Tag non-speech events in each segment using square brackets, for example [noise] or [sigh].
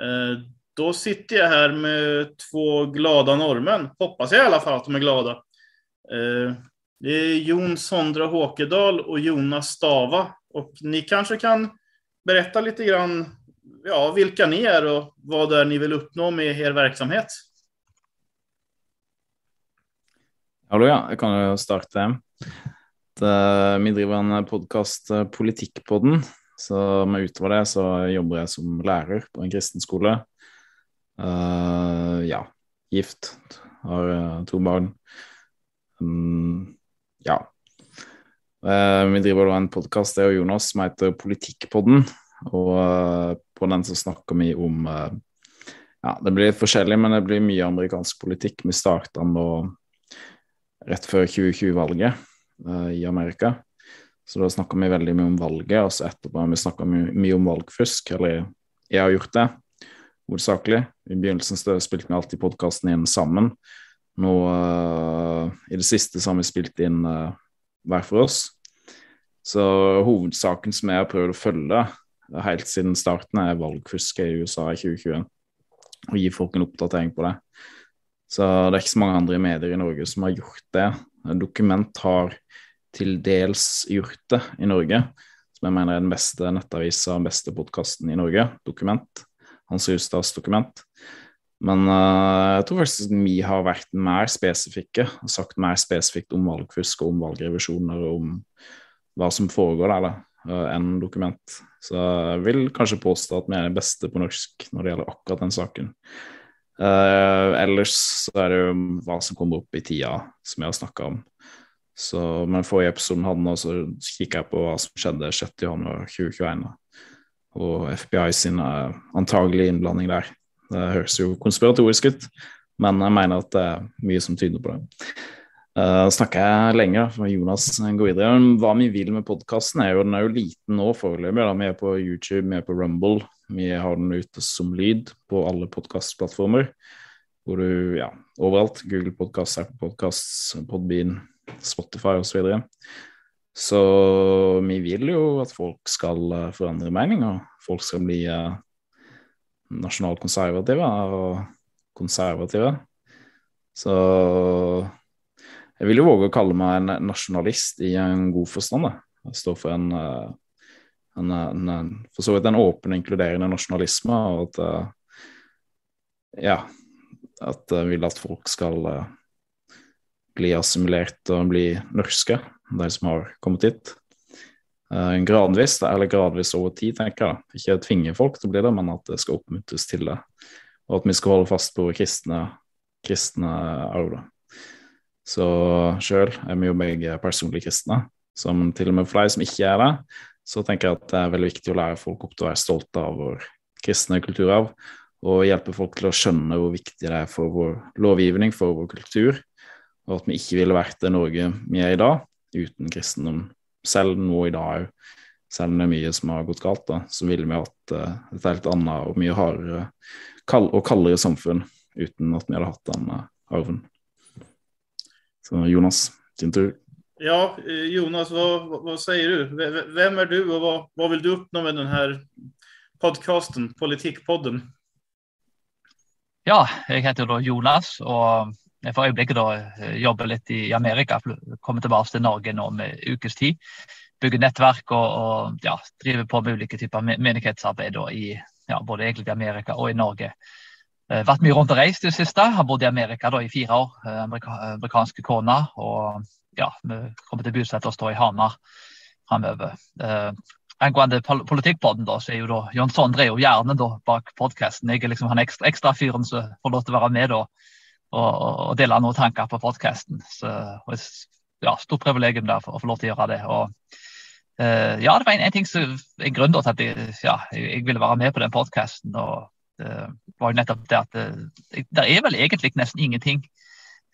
Eh, då sitter jag här med två glada norrmän. Hoppas jag i alla fall att de är glada. Eh, det är Jon Sondre Håkedal och Jonas Stava. Och ni kanske kan berätta lite grann ja, vilka ni är och vad det är ni vill uppnå med er verksamhet. Hallo, ja. Jeg kan jo starte. Det, vi driver en podkast, Politikkpodden. Så med utover det så jobber jeg som lærer på en kristen skole. Uh, ja, gift, har uh, to barn. Um, ja. Uh, vi driver da en podkast, det og Jonas, som heter Politikkpodden. Og på den så snakker vi om Ja, det blir litt forskjellig, men det blir mye amerikansk politikk. Vi starta nå rett før 2020-valget i Amerika. Så da snakka vi veldig mye om valget, og så etterpå har vi snakka mye, mye, om valgfusk. Eller jeg har gjort det, hovedsakelig. I begynnelsen spilte vi alltid podkasten inn sammen. Nå uh, i det siste så har vi spilt inn uh, hver for oss. Så hovedsaken som jeg har prøvd å følge helt siden starten, er valgfusket i USA i 2021. Og gi folk en oppdatering på det. Så det er ikke så mange andre medier i Norge som har gjort det. Dokument har til dels gjort i Norge, som jeg mener er den beste nettavisa og beste podkasten i Norge. Dokument. Hans Rustads dokument. Men uh, jeg tror faktisk vi har vært mer spesifikke, og sagt mer spesifikt om valgfusk og om valgrevisjoner og om hva som foregår der, uh, enn dokument. Så jeg vil kanskje påstå at vi er de beste på norsk når det gjelder akkurat den saken. Uh, ellers så er det jo hva som kommer opp i tida, som jeg har snakka om. Så, men forrige episoden hadde nå, så kikka jeg på hva som skjedde 6.1.2021, og FBI sin uh, antagelige innblanding der. Det høres jo konspiratorisk ut, men jeg mener at det er mye som tyder på det. Uh, snakker jeg lenge, for Jonas går videre. Hva vi vil med podkasten, er jo den er jo liten nå foreløpig. Vi er på YouTube, vi er på Rumble. Vi har den ute som lyd på alle podkastplattformer. Hvor du, ja, overalt. Google Podkast, Apple Podkast, Podbean, Spotify osv. Så, videre. så vi vil jo at folk skal eh, forandre meninger. folk skal bli uh, nasjonalkonservative og konservative. Så jeg vil jo våge å kalle meg en nasjonalist i en god forstand. Jeg står for en, eh, en, en, en for så vidt en åpen, inkluderende nasjonalisme, og at ja, at jeg vil at folk skal bli assimilert og bli norske, de som har kommet hit. Uh, gradvis, eller gradvis over tid, tenker jeg. Ikke tvinge folk til å bli det, men at det skal oppmuntres til det. Og at vi skal holde fast på kristne, kristne arv. Så sjøl er vi jo begge personlig kristne, som til og med for de som ikke er det, så tenker jeg at det er veldig viktig å lære folk opp til å være stolte av vår kristne kulturarv, og hjelpe folk til å skjønne hvor viktig det er for vår lovgivning, for vår kultur, og at vi ikke ville vært det Norge vi er i dag, uten kristendom. Selv nå i dag òg, selv om det er mye som har gått galt, da, så ville vi hatt uh, et helt annet og mye hardere kald og kaldere samfunn uten at vi hadde hatt den uh, arven. Så Jonas, din tur. Ja, eh, Jonas, hva, hva sier du? Hvem er du, og hva, hva vil du oppnå med denne podkasten, Politikkpodden? Ja, jeg heter da Jonas. og for øyeblikket da eh, jobber litt i Amerika. Kommer tilbake til Norge nå med ukes tid. Bygger nettverk og, og ja, driver på med ulike typer menighetsarbeid i ja, både egentlig Amerika og i Norge. Uh, vært mye rundt og reist i det siste. Har bodd i Amerika da, i fire år. Uh, amerika amerikanske kone. Og ja, vi kommer til å bosette oss da i Hamar framover. Uh, angående politikkpodden, da, så er jo da Jon Sondre er jo hjernen da, bak podkasten. Jeg er liksom han ekstra, ekstra fyren som får lov til å være med da, og, og dele noen tanker på podkasten. Ja, stort privilegium da, å få lov til å gjøre det. og uh, ja, det var en, en ting som er grunnen til at jeg, ja, jeg, ville være med på den podkasten. Det var jo nettopp det at det, det er vel egentlig nesten ingenting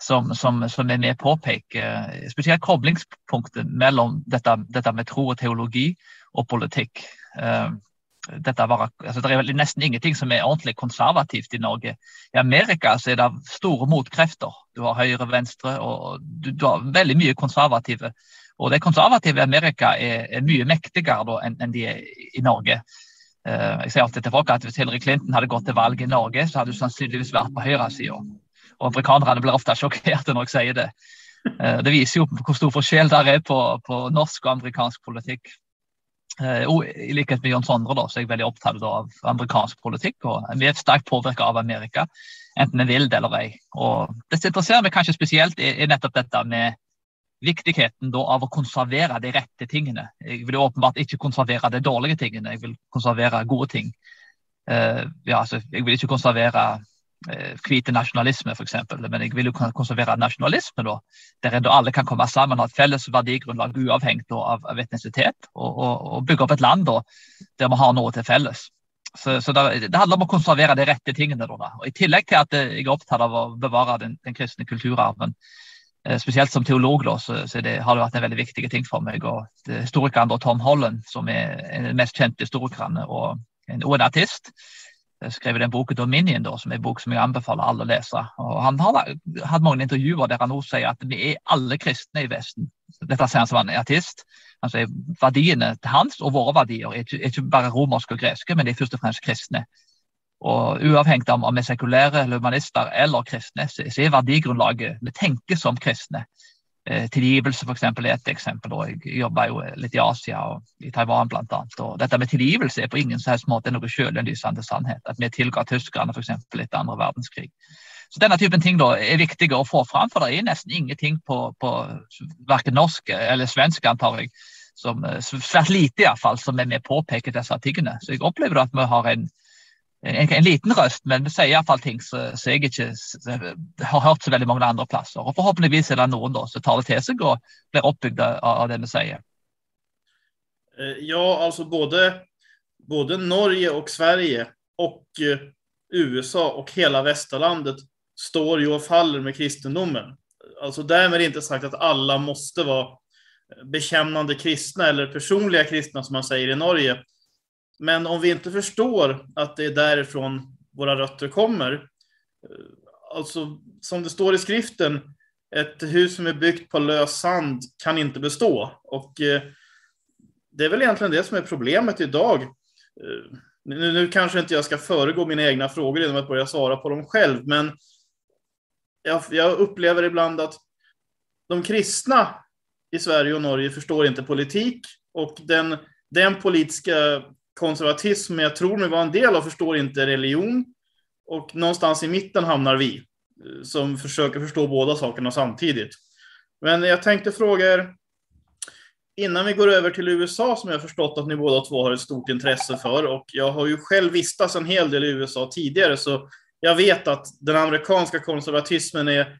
som, som, som er med påpeker. Spesielt koblingspunktet mellom dette, dette, med tro og teologi og politikk. Var, altså det er nesten ingenting som er ordentlig konservativt i Norge. I Amerika så er det store motkrefter. Du har høyre, venstre, og du, du har veldig mye konservative. Og de konservative i Amerika er, er mye mektigere enn enn de er i Norge. Uh, jeg sier alltid til folk at Hvis Hillary Clinton hadde gått til valg i Norge, så hadde hun sannsynligvis vært på høyresida. Og amerikanerne blir ofte sjokkerte når jeg sier det. Uh, det viser jo hvor stor forskjell det er på, på norsk og amerikansk politikk. Eh, og I likhet med Jon Sondre da, så er jeg veldig opptatt av amerikansk politikk. og Vi er sterkt påvirka av Amerika, enten vi vil det eller ei. Og Det som interesserer meg kanskje spesielt, er, nettopp dette med viktigheten da, av å konservere de rette tingene. Jeg vil åpenbart ikke konservere de dårlige tingene, jeg vil konservere gode ting. Uh, ja, altså, jeg vil ikke konservere hvite nasjonalisme, f.eks., men jeg vil jo konservere nasjonalisme, da, der alle kan komme sammen og ha et felles verdigrunnlag uavhengig av, av etnisitet, og, og, og, bygge opp et land da, der vi har noe til felles. Så, så det, det, handler om å konservere de rette tingene. Da, og I tillegg til at jeg er opptatt av å bevare den, den kristne kulturarven, Eh, spesielt som teolog da, så, så det, har det vært en veldig viktig ting for meg. og Historikeren Tom Holland, som er den mest kjente historikeren og en, og en artist, eh, skrev den boken 'Dominion', da, som er en bok som jeg anbefaler alle å lese. Og han har hatt mange intervjuer der han også sier at vi er alle kristne i Vesten. Dette sier han som er artist. Altså, verdiene til hans og våre verdier er ikke, er ikke bare romerske og greske, men de er først og fremst kristne. Og Uavhengig av om vi er sekulære, humanister eller kristne, så er verdigrunnlaget Vi tenker som kristne. Eh, tilgivelse for eksempel, er et eksempel. og Jeg jobber jo litt i Asia og i Taiwan bl.a. Dette med tilgivelse er på ingen helst måte noe sjølinnlysende sannhet. At vi tilga tyskerne f.eks. etter andre verdenskrig. Så Denne typen ting da er viktig å få fram, for det er nesten ingenting på, på verken norsk eller svensk, antar jeg, som svært lite iallfall, som er med påpeker disse tingene. Så jeg opplever at vi har en en, en, liten røst, men vi sier iallfall ting som jeg ikke har hørt så veldig mange andre plasser. Og Forhåpentligvis er det noen da, som tar det til seg og blir oppbygd av, av det vi sier. Eh, ja, altså både, både Norge og Sverige og eh, USA og hele Vesterlandet står jo og faller med kristendommen. Alltså därmed ikke sagt at alle måste være bekännande kristne eller personlige kristne, som man sier i Norge. Men om vi ikke forstår at det er därifrån våre røtter kommer, altså, som det står i skriften, et hus som er bygd på løs sand kan ikke bestå. Og eh, det er vel egentlig det som er problemet i Eh, Nå kanskje ikke jeg skal foregå mine egne spørsmål frågor å svara på dem selv, men jeg opplever upplever ibland at de kristne i Sverige og Norge forstår ikke politik Og den, den politiska konservatism jag tror mig var en del av förstår inte religion. Och någonstans i mitten hamnar vi eh, som försöker förstå båda sakerna samtidigt. Men jag tänkte fråga er, innan vi går över till USA som jag förstått att ni båda två har ett stort intresse för och jag har ju själv vistats en hel del i USA tidigare så jag vet att den amerikanska konservatismen är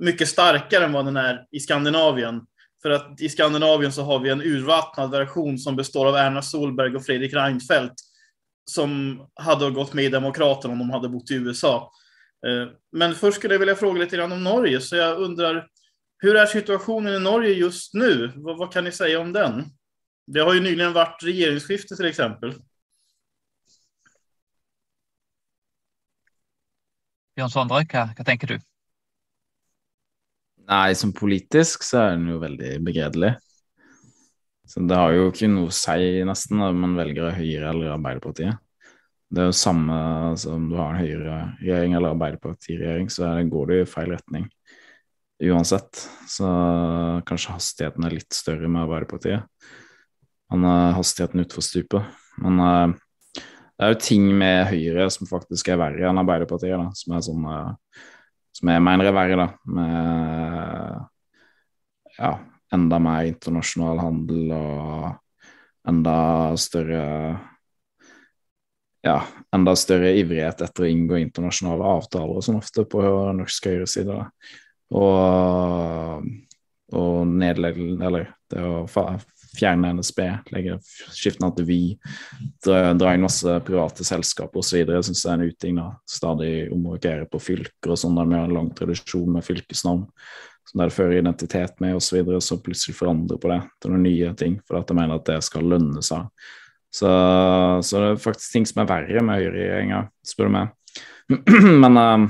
mycket starkare än vad den är i Skandinavien. För att i Skandinavien så har vi en urvattnad version som består av Erna Solberg och Fredrik Reinfeldt som hade gått med i Demokraterna om de hade bott i USA. Eh, men först skulle jag vilja fråga grann om Norge, så jag undrar hur är situationen i Norge just nu? Vad, vad kan ni säga om den? Det har ju nyligen varit regeringsskifte till exempel. Bjørn Sondre, hva, hva tenker du? Nei, som politisk så er den jo veldig begredelig. Så det har jo ikke noe å si, nesten, om man velger Høyre eller Arbeiderpartiet. Det er jo samme som du har en Høyre-regjering eller Arbeiderparti-regjering, så går det i feil retning uansett. Så kanskje hastigheten er litt større med Arbeiderpartiet. Han har hastigheten utfor stupet. Men uh, det er jo ting med Høyre som faktisk er verre enn Arbeiderpartiet, da, som er sånn uh, som jeg mener er verre, da. Med ja, enda mer internasjonal handel og enda større ja, enda større ivrighet etter å inngå internasjonale avtaler og sånn ofte på norsk høyreside. Og, og nedleggelse Eller det å fjerne NSB, legge, skifte navn til Vy, dra, dra, inn masse private selskaper osv. Jeg syns det er en uting. da, Stadig omrokere på fylker og sånn, der vi har en lang tradisjon med fylkesnavn. Som det fører identitet med osv., så, videre, så plutselig forandre på det til noen nye ting. For at jeg mener at det skal lønne seg. Så, så det er faktisk ting som er verre med høyreregjeringa, spør du meg. [clears throat] Men uh,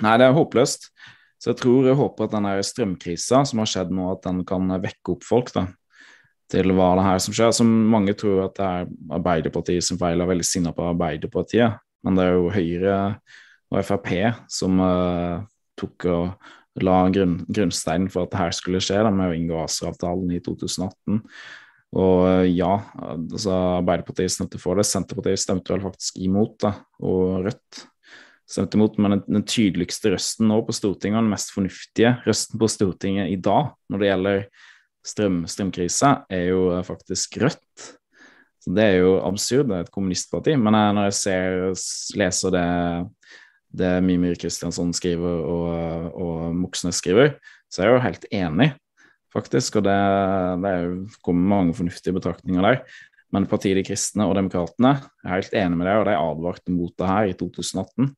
nei, det er håpløst. Så jeg tror jeg håper at den strømkrisa som har skjedd nå, at den kan vekke opp folk. da til hva det her som skjer. Som mange tror at det er Arbeiderpartiet som feil, er veldig sinna på Arbeiderpartiet. Men det er jo Høyre og Frp som uh, tok og la grunn, grunnsteinen for at det her skulle skje, da, med å inngå ACER-avtalen i 2018. Og uh, ja, altså Arbeiderpartiet stemte for det. Senterpartiet stemte vel faktisk imot, da, og Rødt stemte imot. Men den, den tydeligste røsten nå på Stortinget, og den mest fornuftige røsten på Stortinget i dag når det gjelder strøm, strømkrisa, er jo eh, faktisk Rødt. Så Det er jo absurd, det er et kommunistparti. Men jeg, når jeg ser, leser det, det Mimir Kristiansson skriver og, og Moxnes skriver, så er jeg jo helt enig, faktisk. Og det, det kommer mange fornuftige betraktninger der. Men partiet De kristne og Demokratene er helt enig med det, og de advarte mot det her i 2018.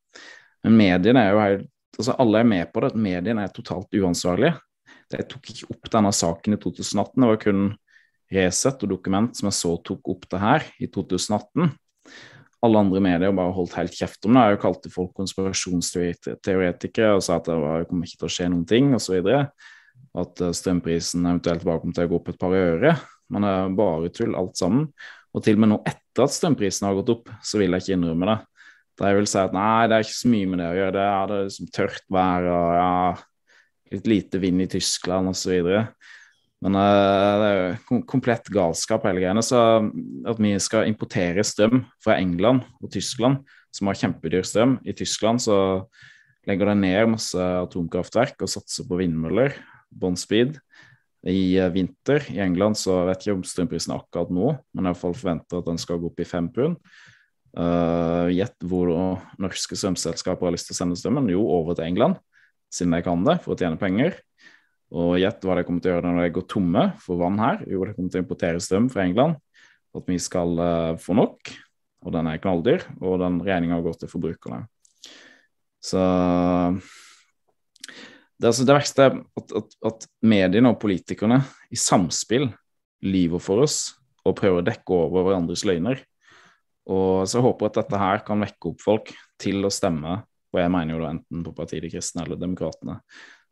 Men mediene er jo helt altså Alle er med på det, at mediene er totalt uansvarlige. Jeg tok ikke opp denne saken i 2018. Det var kun Resett og Dokument som jeg så tok opp det her i 2018. Alle andre medier bare holdt helt kjeft om det. Jeg kalte folk konspirasjonsteoretikere og sa at det var, kommer ikke til å skje noen ting osv. At eh, strømprisen eventuelt bare kommer til å gå opp et par øre. Men det er bare tull, alt sammen. Og til og med nå etter at strømprisen har gått opp, så vil jeg ikke innrømme det. Da jeg vil si at nei, det er ikke så mye med det å gjøre. Det er det liksom tørt vær og ja, litt lite vind i Tyskland osv. Men uh, det er jo komplett galskap, hele greiene. Så at vi skal importere strøm fra England og Tyskland, som har kjempedyr strøm I Tyskland så legger de ned masse atomkraftverk og satser på vindmøller, bånn speed. I uh, vinter i England så vet jeg ikke om strømprisen er akkurat nå, men jeg fall forventer at den skal gå opp i fem pund. Uh, hvor norske strømselskaper har lyst til å sende strømmen? Jo, over til England siden de kan det, for å tjene penger. Og gjett hva de kommer til å gjøre når de går tomme for vann her. Jo, de kommer til å importere strøm fra England for at vi skal uh, få nok. Og den er knalldyr, og den regninga går til forbrukerne. Så det, altså det verste er at, at, at, mediene og politikerne i samspill lyver for oss og prøver å dekke over hverandres løgner. Og så jeg håper at dette her kan vekke opp folk til å stemme og jeg mener jo da enten på partiet De kristne eller Demokratene,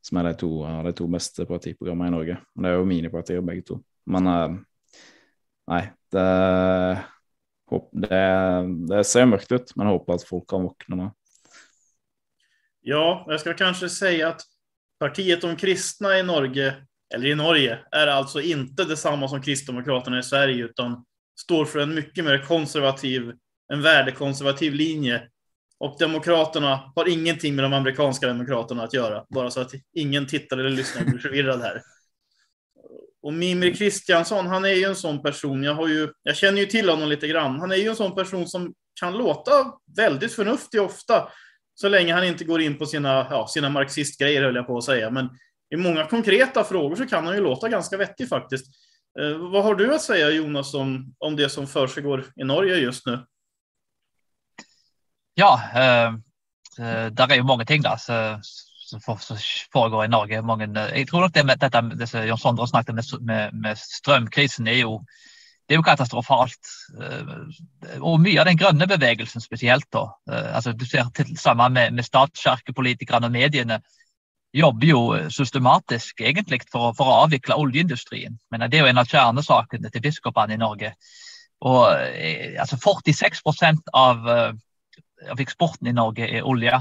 som er de to, de to beste partiprogrammene i Norge. Og det er jo minipartier begge to. Men uh, nei, det, det, det ser mørkt ut, men jeg håper at folk kan våkne nå. Ja, jeg skal kanskje si at partiet om kristne i Norge, eller i Norge, er altså ikke det samme som Kristdemokraterna i Sverige, utan står for en mye mer konservativ, en värdekonservativ linje och Demokraterna har ingenting med de amerikanska demokraterna att göra. Bara så att ingen tittare eller lyssnare blir förvirrad här. Och Mimir Kristiansson, han är ju en sån person, jag, har ju, jag känner ju till honom lite grann. Han är ju en sån person som kan låta väldigt förnuftig ofta, så länge han inte går in på sina, ja, sina marxistgrejer höll jag på att säga. Men i många konkreta frågor så kan han ju låta ganska vettig faktiskt. Eh, vad har du att säga Jonas om, om det som försiggår i Norge just nu? Ja, uh, uh, der er jo mange ting da, som, foregår i Norge. Mange, uh, jeg tror nok det med dette det som Jon Sondre snakket med, med, med strømkrisen, er jo, det er jo katastrofalt. og mye av den grønne bevegelsen spesielt. da, altså Du ser til sammen med, med statskirkepolitikerne og mediene jobber jo systematisk egentlig for, for, å avvikle oljeindustrien. Men det er jo en av kjernesakene til biskopene i Norge. Og altså 46% av av eksporten i Norge er olje.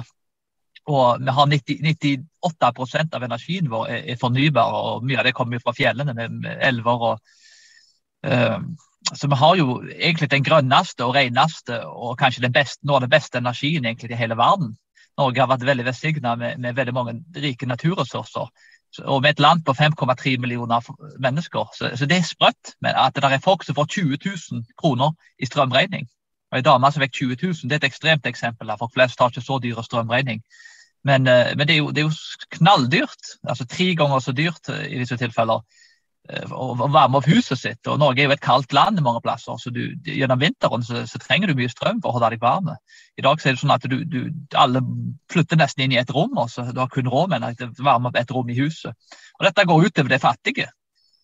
Og vi har 90, 98% av energien vår er, er fornybar, og mye av det kommer fra fjellene med, med elver. og uh, Så vi har jo egentlig den grønneste og reneste og kanskje den beste, noe av den beste energien egentlig i hele verden. Norge har vært veldig velsigna med, med, veldig mange rike naturressurser. Og med et land på 5,3 millioner mennesker. Så, så, det er sprøtt at det er folk som får 20 000 kroner i strømregning. Og Ei dame som fikk 20 000, det er et ekstremt eksempel. Folk flest har ikke så dyre strømregning. Men, eh, men det, er jo, det, er jo, knalldyrt. altså Tre ganger så dyrt eh, i disse tilfeller eh, å varme opp huset sitt. og Norge er jo et kaldt land mange plasser, så du, gjennom vinteren så, så, trenger du mye strøm for å holde deg varm. I dag så er det sånn at du, du, alle flytter nesten inn i et rom, så du har kun råd med å varme opp et rom i huset. Og Dette går utover de fattige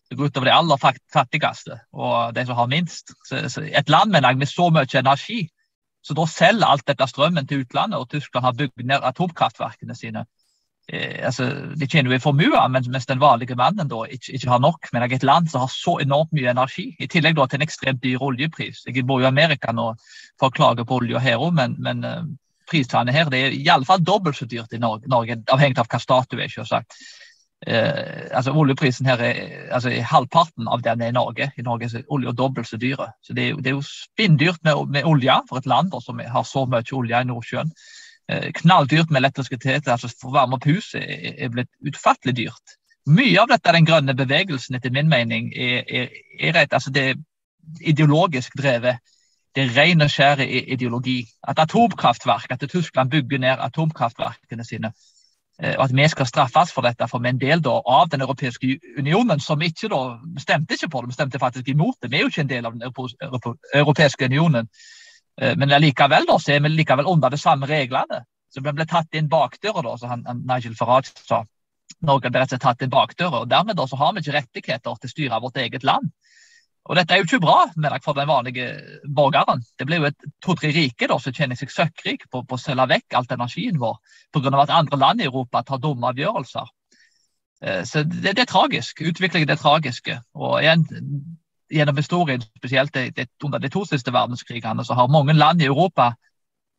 det går utover de aller fattigste og de som har minst. Et land med, med så mye energi, så da selger alt dette strømmen til utlandet, og Tyskland har bygd ned atomkraftverkene sine. eh, altså, De tjener jo i formue, mens, den vanlige mannen da ikke, ikke har nok. Men jeg er et land som har så enormt mye energi, i tillegg da til en ekstremt dyr oljepris. Jeg bor jo i Amerika nå for å klage på olje her òg, men, men eh, prisene her det er iallfall dobbelt så dyrt i Norge, Norge avhengig av hva stat du er. selvsagt. Uh, altså Oljeprisen her er, altså, er halvparten av den er i Norge. I Norge er olje dobbelt så dyre. Så det er, det er jo spinndyrt med, med olje for et land som har så mye olje i Nordsjøen. Eh, knalldyrt med elektrisitet. altså For varme opp huset er blitt utfattelig dyrt. Mye av dette, den grønne bevegelsen, etter min mening, er, er, er rett, altså det er ideologisk drevet. Det er ren og skjær ideologi. At atomkraftverk, at Tyskland bygger ned atomkraftverkene sine. Eh, og at vi skal straffes for dette, for vi er en del da, av Den europeiske unionen, som ikke da, stemte ikke på det, vi stemte faktisk imot det. Vi er jo ikke en del av Den europeiske unionen. Eh, men likevel da, så er vi likevel under de samme reglene. Så vi ble tatt inn bakdøra, da, som Nigel Farage sa. Norge ble rett og slett tatt inn bakdøra. og Dermed da, så har vi ikke rettigheter til å styre vårt eget land. Og Dette er jo ikke bra mener jeg, for den vanlige borgeren. Det blir jo et to-tre rike da, som tjener seg søkkrik på, på å selge vekk alt energien vår pga. at andre land i Europa tar dumme avgjørelser. Eh, så det, det er tragisk. Utviklingen er tragisk. Og igjen, gjennom historien, spesielt det, det, under de to siste verdenskrigene, så har mange land i Europa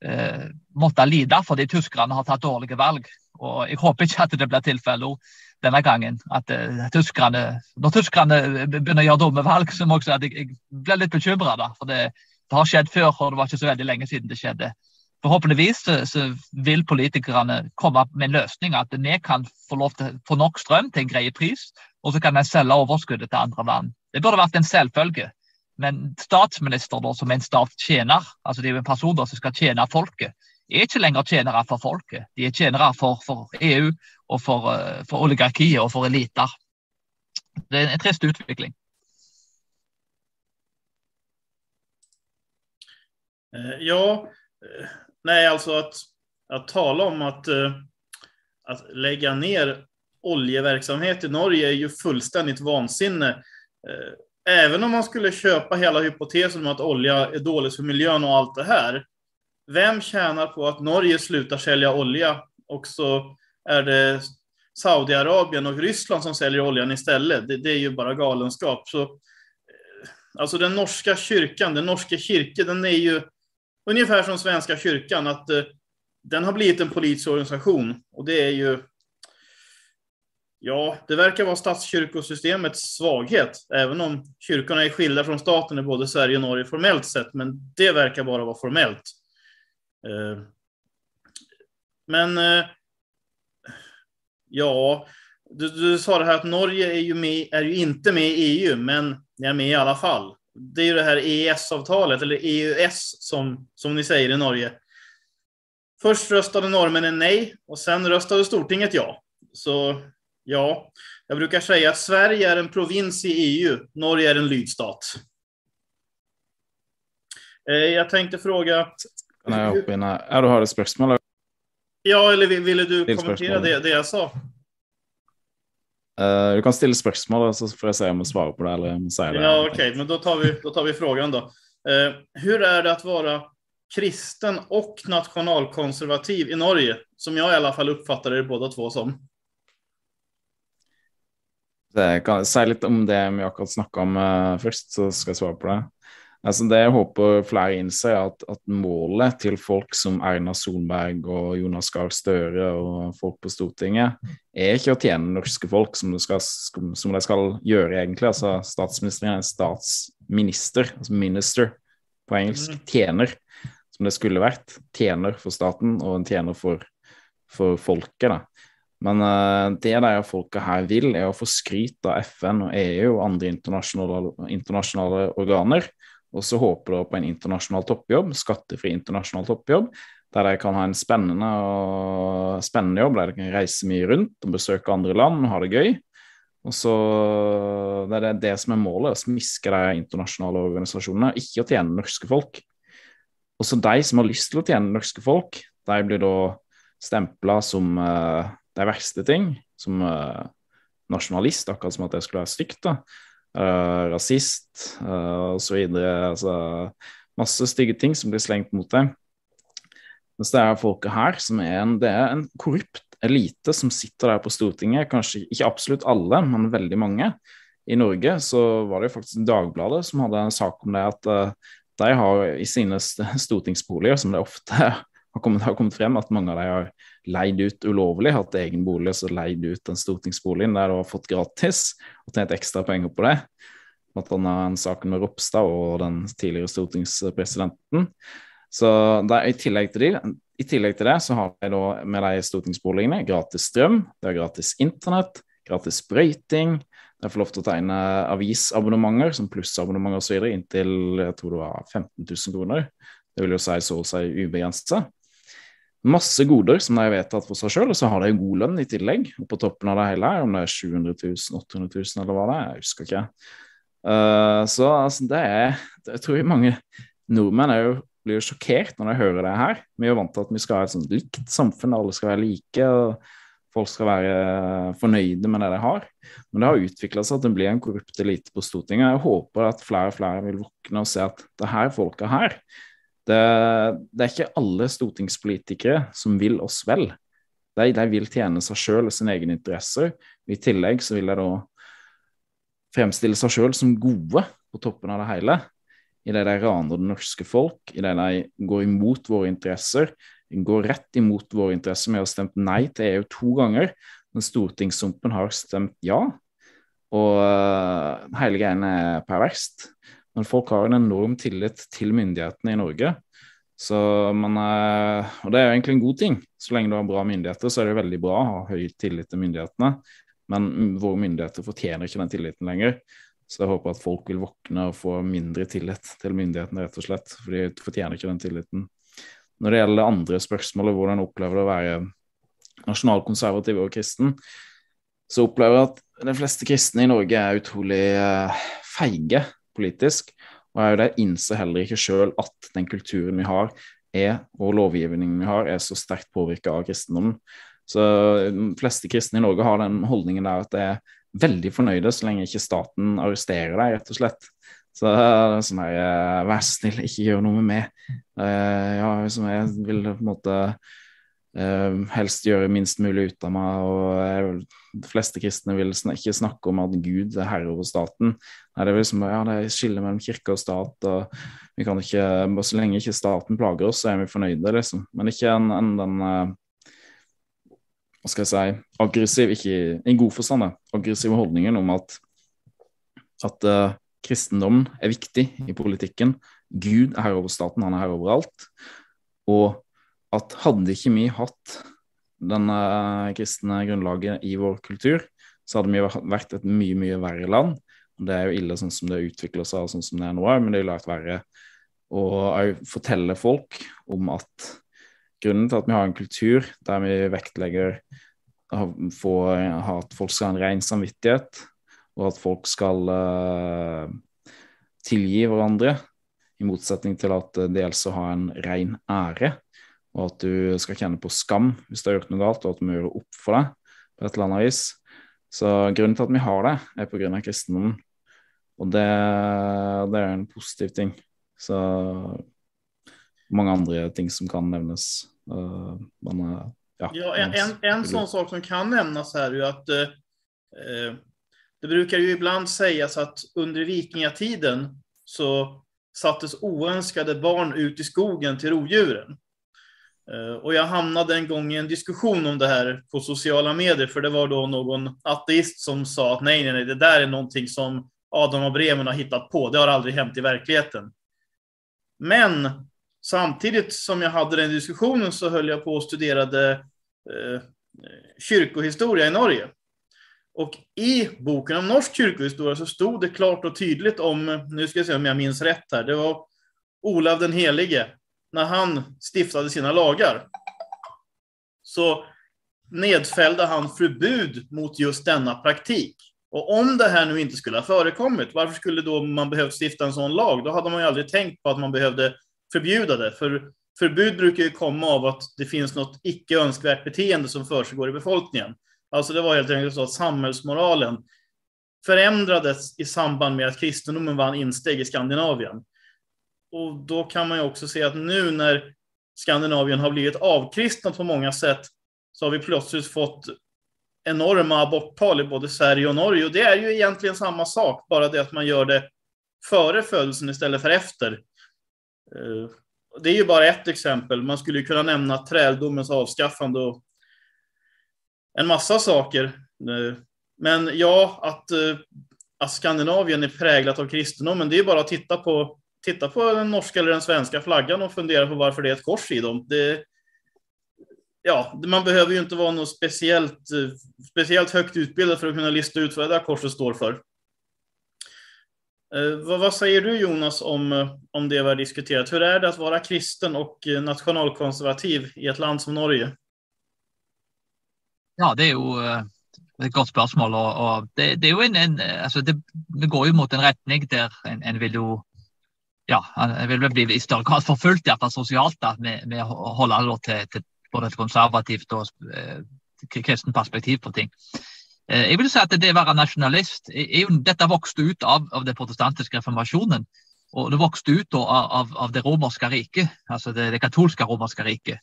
eh, måttet lide fordi tyskerne har tatt dårlige valg. Og Jeg håper ikke at det blir tilfellet denne gangen. at uh, tyskerne, Når tyskerne begynner å gjøre dumme valg, så må jeg si at jeg, jeg blir litt bekymra. For det, det, har skjedd før, og det var ikke så veldig lenge siden det skjedde. Forhåpentligvis så, så vil politikerne komme med en løsning at vi kan få lov til få nok strøm til en grei pris, og så kan de selge overskuddet til andre land. Det burde vært en selvfølge. Men statsminister, da, som er en statstjener, altså det er jo en person da, som skal tjene folket, er ikke lenger tjenere for folket. De er tjenere for, for EU og for, uh, for, oligarkiet og for eliter. Det er en trist utvikling. Eh, ja, eh, nei, altså at, at tale om at, at legge ned oljeverksamhet i Norge er jo fullstendig vansinne. Eh, även om man skulle köpa hela hypotesen om att olja är dåligt för miljön och allt det här. Vem tjänar på att Norge slutar sälja olja och så är det Saudiarabien och Ryssland som säljer oljan istället? Det, det är ju bara galenskap. Så, eh, alltså den norska kyrkan, den norska kyrkan, den är ju ungefär som Svenska kyrkan, att eh, den har blivit en politisk organisation och det är ju Ja, det verkar vara statskyrkosystemets svaghet, även om kyrkorna är skilda från staten i både Sverige och Norge formellt sett, men det verkar bara vara formellt. Eh, men eh, ja, du, du, sa det här att Norge är ju, med, är ju inte med i EU, men ni är med i alla fall. Det är ju det här EES-avtalet, eller EUS som, som ni säger i Norge. Först röstade norrmännen nej och sen röstade Stortinget ja. Så Ja, jag brukar säga att Sverige är en provins i EU, Norge är en lydstat. Eh, jag tänkte fråga... Kan jeg hoppe inn her? Ja, du har et spørsmål? Ja, eller ville du kommentere det, det jeg sa? Uh, du kan stille spørsmål, så får jeg se om jeg svarer på det. eller om jeg det. Ja, ok, men da tar vi, då tar vi frågan då. Uh, hur är det att vara kristen och nationalkonservativ i Norge? Som jag i alla fall uppfattar det båda två som. Det kan si litt om det vi akkurat snakka om uh, først, så skal jeg svare på det. Altså det jeg håper flere innser, er at, at, målet til folk som Erna Solberg og Jonas Gahr Støre og folk på Stortinget, er ikke å tjene norske folk, som de skal, som de skal gjøre, egentlig. Altså Statsministeren er statsminister, altså minister på engelsk. Mm. Tjener, som det skulle vært. Tjener for staten og en tjener for, for folket. da. Men uh, det de folka her vil, er å få skryt av FN og EU og andre internasjonale, internasjonale organer. Og så håper de på en internasjonal toppjobb, skattefri internasjonal toppjobb, der de kan ha en spennende, spennende jobb, der de kan reise mye rundt og besøke andre land og ha det gøy. Og så Det er det som er målet, å smiske de internasjonale organisasjonene, ikke å tjene norske folk. Og så de som har lyst til å tjene norske folk, de blir da stempla som uh, de verste ting, som uh, nasjonalist, akkurat som at det skulle være stygt. da, uh, Rasist uh, osv. Altså, masse stygge ting som blir slengt mot deg. Mens det er folket her som er en, det er en korrupt elite som sitter der på Stortinget. Kanskje ikke absolutt alle, men veldig mange. I Norge så var det jo faktisk Dagbladet som hadde en sak om det at uh, de har i sine stortingsboliger, som det ofte [laughs] har kommet, har kommet frem, at mange av de har leid ut ulovlig, hatt egen bolig og så leid ut den stortingsboligen der du har fått gratis og tjent ekstra penger på det. Blant annet saken sak med Ropstad og den tidligere stortingspresidenten. Så der, i, tillegg de, i, tillegg til det så har vi da med de stortingsboligene gratis strøm, det er gratis internett, gratis brøyting, De får lov til å tegne avisabonnementer som plussabonnementer osv. inntil jeg tror det var 15 000 kroner. Det vil jo si så å si ubegrensa. Masse goder som de har vedtatt for seg sjøl, og så har de god lønn i tillegg. Og på toppen av det hele, om det er 700 000, 800 000 eller hva det er, jeg husker ikke. Uh, så altså, det er Jeg tror mange nordmenn er jo blir jo sjokkert når de hører det her. Vi er jo vant til at vi skal ha et sånt likt samfunn, alle skal være like. og Folk skal være fornøyde med det de har. Men det har utvikla seg at det blir en korrupt elite på Stortinget. Jeg håper at flere og flere vil våkne og se at det her folka her, det, det er ikke alle stortingspolitikere som vil oss vel. De, de vil tjene seg sjøl og sine egne interesser. I tillegg så vil de da fremstille seg sjøl som gode på toppen av det hele idet de raner det norske folk, idet de går imot våre interesser. Går rett imot våre interesser. med å ha stemt nei til EU to ganger, men stortingssumpen har stemt ja. Og uh, hele greiene er perverst. Men folk har en enorm tillit til myndighetene i Norge. Så man, er, og det er jo egentlig en god ting. Så lenge du har bra myndigheter, så er det veldig bra å ha høy tillit til myndighetene. Men våre myndigheter fortjener ikke den tilliten lenger. Så jeg håper at folk vil våkne og få mindre tillit til myndighetene, rett og slett. For de fortjener ikke den tilliten. Når det gjelder andre spørsmål, hvordan opplever det å være nasjonalkonservativ og kristen, så opplever jeg at de fleste kristne i Norge er utrolig uh, feige politisk. Og jeg der innser heller ikke sjøl at den kulturen vi har, er, og lovgivningen vi har, er så sterkt påvirka av kristendommen. Så de fleste kristne i Norge har den holdningen der at det er veldig fornøyde så lenge ikke staten arresterer deg, rett og slett. Så det er sånn her, Vær så snill, ikke gjør noe med meg. Uh, ja, som jeg vil på en måte helst gjøre minst mulig ut av meg. og De fleste kristne vil ikke snakke om at Gud er herre over staten. Nei, det er liksom, ja, det er skille mellom kirke og stat. og vi kan ikke, Så lenge ikke staten plager oss, så er vi fornøyde, liksom. Men ikke en, en den uh, hva skal jeg si, aggressiv, ikke i god forstand, aggressive holdningen om at, at uh, kristendommen er viktig i politikken. Gud er herre over staten, han er her overalt. Og at hadde ikke vi hatt denne kristne grunnlaget i vår kultur, så hadde vi vært et mye, mye verre land. Det er jo ille sånn som det utvikler seg, sånn som det er nå, men det er jo verre å fortelle folk om at grunnen til at vi har en kultur der vi vektlegger at folk skal ha en ren samvittighet, og at folk skal uh, tilgi hverandre, i motsetning til at det gjelder å ha en ren ære, og at du skal kjenne på skam hvis du har gjort noe galt, og at du må gjøre opp for deg på et eller annet vis. Så grunnen til at vi har det, er av kristendommen. Og det, det er en positiv ting. Så mange andre ting som kan nevnes. Uh, men, uh, ja, ja, en, en, en sånn sak som kan nevnes her, er att eh, eh, det brukar ju ibland sägas att under vikingatiden så sattes oönskade barn ut i skogen til rovdjuren. Eh, och jag hamnade en gång i en diskussion om det här på sociala medier, för det var då någon ateist som sa att nej, nej, nej, det där är någonting som Adam och Bremen har hittat på. Det har aldrig hänt i verkligheten. Men Samtidigt som jag hade den diskussionen så höll jag på och studerade eh, kyrkohistoria i Norge. Och i boken om norsk kyrkohistoria så stod det klart och tydligt om, nu ska jag se om jag minns rätt här, det var Olav den helige, när han stiftade sina lagar. Så nedfällde han förbud mot just denna praktik. Och om det här nu inte skulle ha förekommit, varför skulle då man behövt stifta en sån lag? Då hade man ju aldrig tänkt på att man behövde förbjuda det. För förbud brukar ju komma av att det finns något icke önskvärt beteende som försiggår i befolkningen. Alltså det var helt enkelt så att samhällsmoralen förändrades i samband med att kristendomen vann insteg i Skandinavien. Och då kan man ju också se att nu när Skandinavien har blivit avkristnat på många sätt så har vi plötsligt fått enorma aborttal i både Sverige och Norge. Och det är ju egentligen samma sak, bara det att man gör det före födelsen istället för efter. Eh, det är ju bara ett exempel. Man skulle kunna nämna träldomens avskaffande och en massa saker. Eh, men ja, att, eh, att Skandinavien är präglat av kristendomen, det är bara att titta på, titta på den norska eller den svenska flaggan och fundera på varför det är ett kors i dem. Det, ja, man behöver ju inte vara något speciellt, speciellt högt utbildad för att kunna lista ut vad det där korset står för. Eh, vad, vad, säger du Jonas om, om det vi har diskuterat? Hur är det att vara kristen och nationalkonservativ i et land som Norge? Ja, det jo eh, et godt spørsmål. og, og det, det, en, en altså det, det, går jo mot en retning der en, en vil jo ja, jeg vil bli i større grad forfulgt, iallfall sosialt, da, med, med å holde til, til både et konservativt og eh, kristent perspektiv på ting. Eh, jeg vil si at Det å være nasjonalist er jo, Dette vokste ut av, av den protestantiske reformasjonen. Og det vokste ut av, av, det romerske riket, altså det, det katolske romerske riket.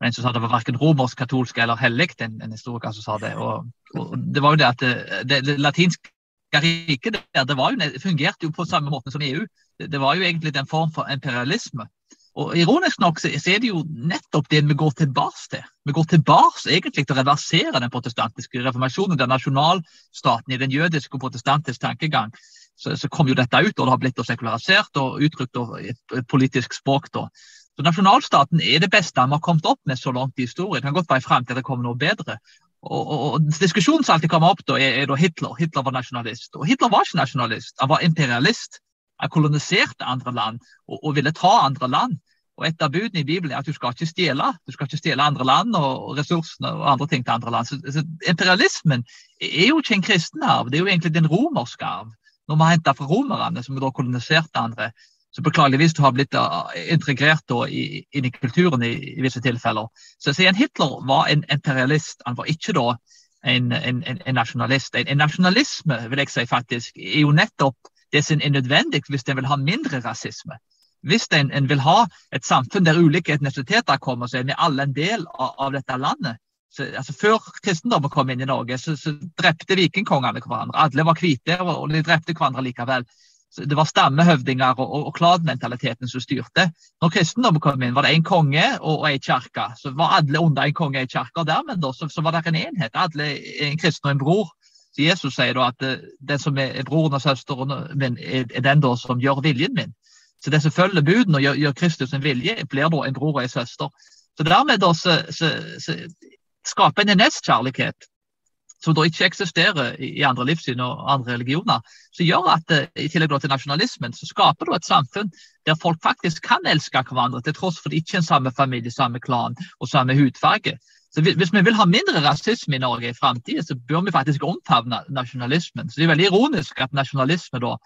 Men en sa det var verken romersk, katolsk eller hellig, en, en historiker som sa det. Og, og, det var jo det at det, det, det latinske riket der, det, jo, fungerte jo på samme måte som EU. Det, var jo egentlig en form for imperialisme. Og Ironisk nok så er det jo nettopp det vi går tilbake til. Vi går tilbake egentlig til å reversere den protestantiske reformasjonen, den nasjonalstaten i den jødiske og protestantiske tankegang så, så, kom jo dette ut, og det har blitt sekularisert og uttrykt i et politisk språk. da. Så Nasjonalstaten er det beste vi har kommet opp med så langt i historien. Det kan godt være frem til det kommer noe bedre. Og, og, og Diskusjonen som alltid kommer opp, da, er, er da Hitler. Hitler var nasjonalist. Og Hitler var ikke nasjonalist, han var imperialist. Koloniserte andre land og, og ville ta andre land. Og Et av budene i Bibelen er at du skal ikke stjele Du skal ikke stjele andre land og ressursene og andre ting til andre land. Så, så Imperialismen er jo ikke en kristen arv, det er jo egentlig den romerske arv. Når vi har henta fra romerne, som da koloniserte andre, så beklageligvis har blitt uh, integrert i, inn i kulturen i, i visse tilfeller. Så, så Hitler var en imperialist, han var ikke da en, en, en nasjonalist. En, en, nasjonalisme vil jeg si faktisk, er jo nettopp det som er nødvendig hvis en vil ha mindre rasisme. Hvis en, en, vil ha et samfunn der ulike etnisiteter kommer, så er vi alle en del av, av dette landet. Så, altså, før kristendommen kom inn i Norge, så, så drepte vikingkongene hverandre. Alle var hvite, og de drepte hverandre likevel. Så det var stammehøvdinger og, og, og kladmentaliteten som styrte. Når kristendommen kom inn, var det én konge og, og ei kirke. Så var alle under en konge og ei kirke. Dermed da, så, så, var det en enhet. Alle en kristen og en bror. Så Jesus sier da at uh, den som er broren og søsteren min, er, den da som gjør viljen min. Så det som følger budene og gjør, gjør Kristus sin vilje, blir da en bror og en søster. Så dermed da så, så, så skaper en nestkjærlighet som da ikke eksisterer i andre livssyn og andre religioner, som gjør at eh, i tillegg til nasjonalismen, så skaper du et samfunn der folk faktisk kan elske hverandre, til tross for at de ikke er en samme familie, samme klan og samme hudfarge. Så Hvis vi vil ha mindre rasisme i Norge i framtida, så bør vi faktisk omfavne nasjonalismen. Så Det er veldig ironisk at nasjonalisme da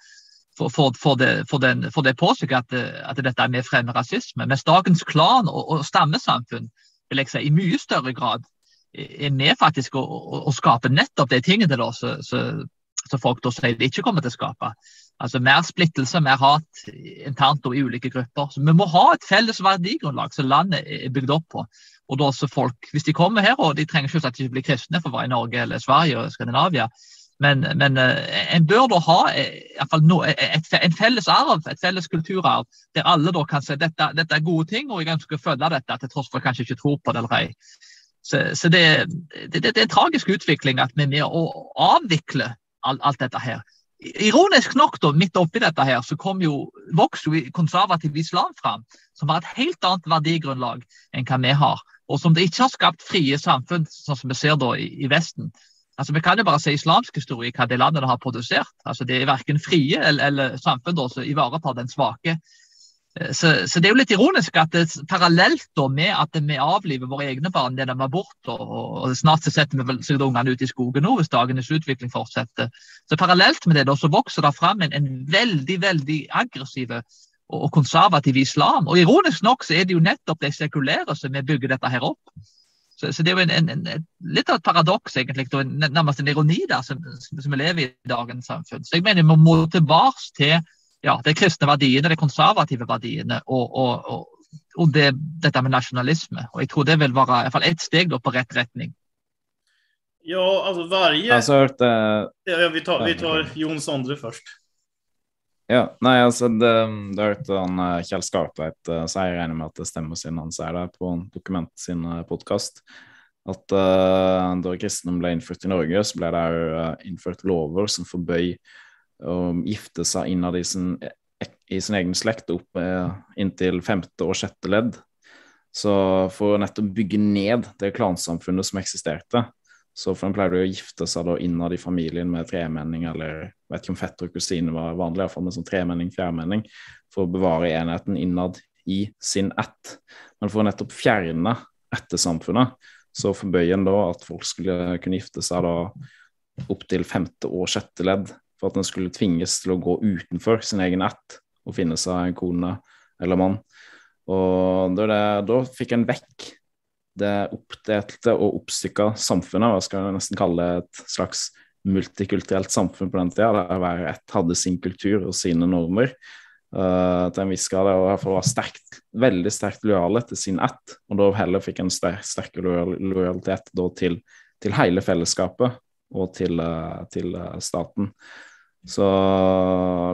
får, det, for det på seg at, at, dette er med fremme rasisme. Mens dagens klan- og, og, stammesamfunn vil jeg si, i mye større grad er med faktisk å, å, å skape nettopp de tingene da, så, så, så, folk da sier de ikke kommer til å skape. Altså Mer splittelse, mer hat internt og i ulike grupper. Så Vi må ha et felles verdigrunnlag som landet er bygd opp på. Og da også folk, Hvis de kommer her, og de trenger selvsagt ikke bli kristne for å være i Norge eller Sverige og Skandinavia, men, men eh, en bør da ha eh, no, et, et, en felles arv, et felles kulturarv, der alle da kan si at dette, dette, er gode ting, og jeg ønsker å følge dette, til tross for kanskje ikke tror på det eller ei. Så, så det, det, det, er en tragisk utvikling at vi er med å avvikle alt, alt dette her. Ironisk nok, da, midt oppi dette her, så kom jo, vokste jo konservativ islam fram, som har et helt annet verdigrunnlag enn hva vi har. Og som det ikke har skapt frie samfunn, sånn som vi ser da i, i Vesten. Altså, Vi kan jo bare se islamsk historie, hva det landet har produsert. Altså, Det er verken frie eller, eller samfunn som ivaretar den svake. Eh, så, så, Det er jo litt ironisk at det, parallelt da med at vi avliver våre egne barn gjennom abort, og, og snart så setter vi sikkert ungene ut i skogen nå hvis dagenes utvikling fortsetter, så parallelt med det da, så vokser det fram en, en veldig veldig aggressiv og konservativ islam. Og Ironisk nok så er det jo nettopp de sekulære som vi bygger dette her opp. Så, så, det er jo en, en, en, litt av et paradoks, egentlig, og nærmest en ironi der, som, som vi lever i i dagens samfunn. Så jeg mener vi må tilbake til ja, de kristne verdiene, de konservative verdiene, og, og, og, og det, dette med nasjonalisme. Og jeg tror det vil være i hvert fall ett steg da, på rett retning. Ja, altså varje... Altså, hørte ja, vi, tar, vi tar Jon Sondre først. Ja, nei, altså det, det hørt han eh, Kjell Skartveit uh, si, jeg regner med at det stemmer siden han sier det på Dokument sin uh, podkast, at uh, da kristendom ble innført i Norge, så ble det òg innført lover som forbøy å gifte seg innad i sin i sin egen slekt opp uh, inntil femte og sjette ledd. Så for å nettopp bygge ned det klansamfunnet som eksisterte, så for en pleide å gifte seg da innad i familien med tremenning, eller vet ikke om fetter og kusine var vanlig, iallfall med sånn tremenning, fjærmenning, for å bevare enheten innad i sin ett. Men for å nettopp fjerne ettersamfunnet, så forbøyer en da at folk skulle kunne gifte seg da opptil femte og sjette ledd, for at en skulle tvinges til å gå utenfor sin egen ett og finne seg en kone eller mann. Og da, det, da fikk en vekk det oppdelte og oppstykka samfunnet, hva skal jeg nesten kalle det et slags multikulturelt samfunn på den tida, der hver ett hadde sin kultur og sine normer. Uh, til en viss grad, og i var sterkt, veldig sterkt lojale til sin ett, og da heller fikk en sterk, sterk lojalitet til, til, hele fellesskapet og til, uh, til uh, staten. Så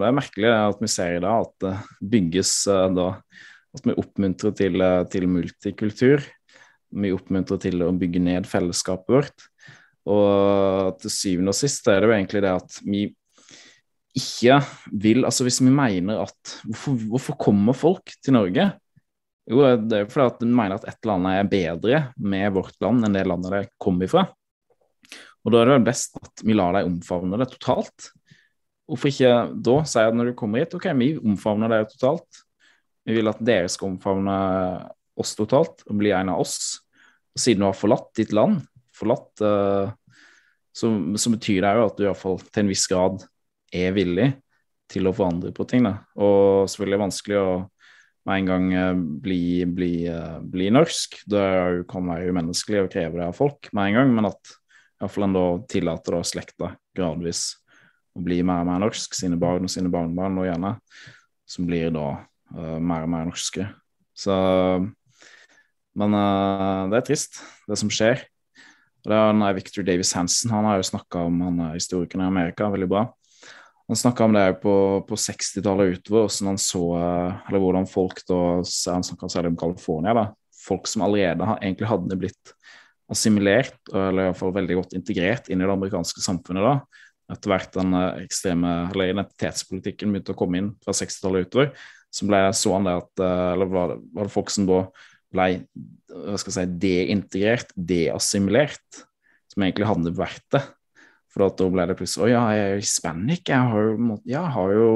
det er merkelig at vi ser i dag at det bygges eh, da At vi oppmuntrer til, eh, til multikultur. Vi oppmuntrer til å bygge ned fellesskapet vårt. Og til syvende og sist er det jo egentlig det at vi ikke vil Altså hvis vi mener at Hvorfor, hvorfor kommer folk til Norge? Jo, det er jo fordi at de mener at et eller annet er bedre med vårt land enn det landet de kommer ifra. Og da er det best at vi lar dem omfavne det totalt. Hvorfor ikke da si at når du kommer hit, ok, vi omfavner dere totalt. Vi vil at dere skal omfavne oss totalt og bli en av oss. Og siden du har forlatt ditt land, forlatt, som så, betyr det jo at du iallfall til en viss grad er villig til å forandre på ting. Da. Og selvfølgelig er det vanskelig å med en gang uh, bli, bli, uh, bli, norsk. Det kan være umenneskelig å kreve det av folk med en gang, men at iallfall en da tillater da slekta gradvis å bli mer og mer norsk, sine barn og sine barnebarn og gjerne, som blir da uh, mer og mer norske. Så Men uh, det er trist, det som skjer. Og det er Victor Davis Hansen han har jo snakka om han er historikeren i Amerika, veldig bra. Han snakka om det på, på 60-tallet utover, hvordan han så eh, eller hvordan folk da Han snakka særlig om California. da, Folk som allerede egentlig hadde blitt assimilert, eller iallfall veldig godt integrert inn i det amerikanske samfunnet da, etter hvert den eh, ekstreme eller identitetspolitikken begynte å komme inn fra 60-tallet utover, så ble så han det at eh, Eller var det, var det folk som da ble hva skal jeg si, deintegrert, deassimilert, som egentlig hadde vært det. For da ble det plutselig Å ja, jeg er hispanic, jeg har jeg har jo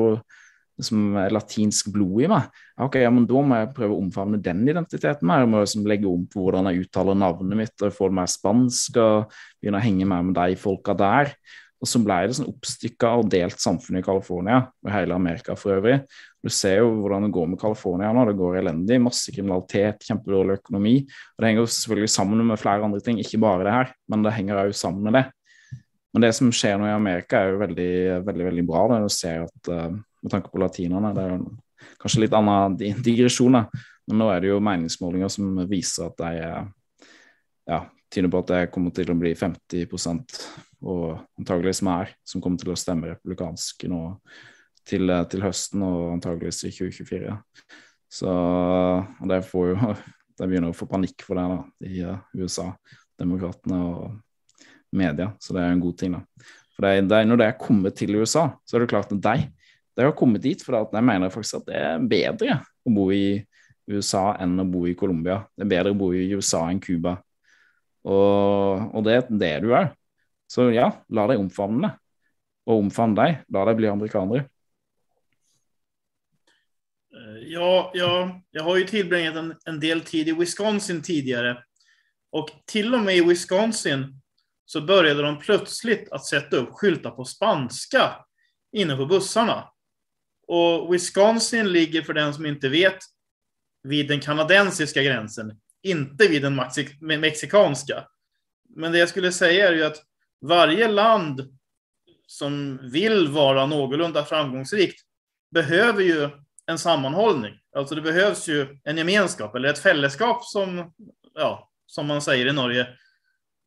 liksom latinsk blod i meg. Ok, ja, men Da må jeg prøve å omfavne den identiteten mer. Jeg må liksom legge om på hvordan jeg uttaler navnet mitt, og få det mer spansk, og begynne å henge mer med de folka der. Og så ble det sånn oppstykka og delt samfunn i California, og hele Amerika for øvrig. Du ser jo hvordan det går med California nå. Det går elendig. Masse kriminalitet, kjempedårlig økonomi. Og det henger jo selvfølgelig sammen med flere andre ting, ikke bare det her, men det henger òg sammen med det. Men det som skjer nå i Amerika, er jo veldig, veldig, veldig bra. Det du ser at uh, med tanke på latinerne, det er jo kanskje litt annen digresjon, men nå er det jo meningsmålinger som viser at de er ja, tyder på at det kommer til å bli 50% og antageligvis mer, som kommer til å stemme republikansk nå til, til høsten og antageligvis i 2024. Så det får jo De begynner å få panikk for det da, i uh, USA, demokratene og media, så det er en god ting. da. For det, det, Når de er kommet til USA, så er det klart at de, de har kommet dit fordi at de mener faktisk at det er bedre å bo i USA enn å bo i Colombia. Det er bedre å bo i USA enn Cuba. Og, og det er det du er. Så ja, la deg omfavne. Og omfavne deg. La deg bli amerikanere. Eh, ja, ja, jag har ju tillbringat en, en, del tid i Wisconsin tidigare. Och till och med i Wisconsin så började de plötsligt att sätta upp skyltar på spanska inne på bussarna. Och Wisconsin ligger, för den som inte vet, vid den kanadensiska gränsen, inte vid den mexikanska. Men det jag skulle säga är ju att varje land som vill vara någorlunda framgångsrikt behöver ju en sammanhållning. Alltså det behövs ju en gemenskap eller ett fälleskap som, ja, som man säger i Norge.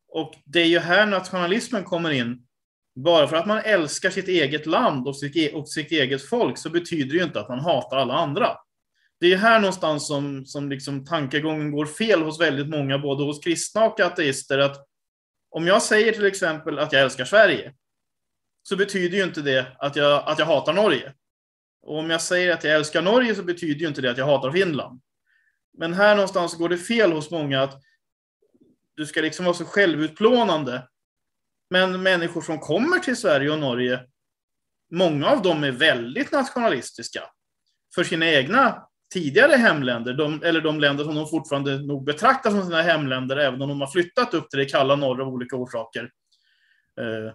Och det är ju här nationalismen kommer in. Bara för att man älskar sitt eget land och sitt, e och sitt eget folk så betyder det ju inte att man hatar alla andra. Det är här någonstans som, som liksom tankegången går fel hos väldigt många, både hos kristna och ateister. Att om jag säger till exempel att jag älskar Sverige, så betyder ju inte det att jag, att jag hatar Norge. Och om jag säger att jag älskar Norge så betyder ju inte det att jag hatar Finland. Men här någonstans går det fel hos många att du ska liksom vara så självutplånande. Men människor som kommer till Sverige och Norge, många av dem är väldigt nationalistiska. För sina egna tidigare hemländer, de, eller de länder som de fortfarande nog betraktar som sina hemländer, även om de har flyttat upp till det kalla norr av olika orsaker. Eh,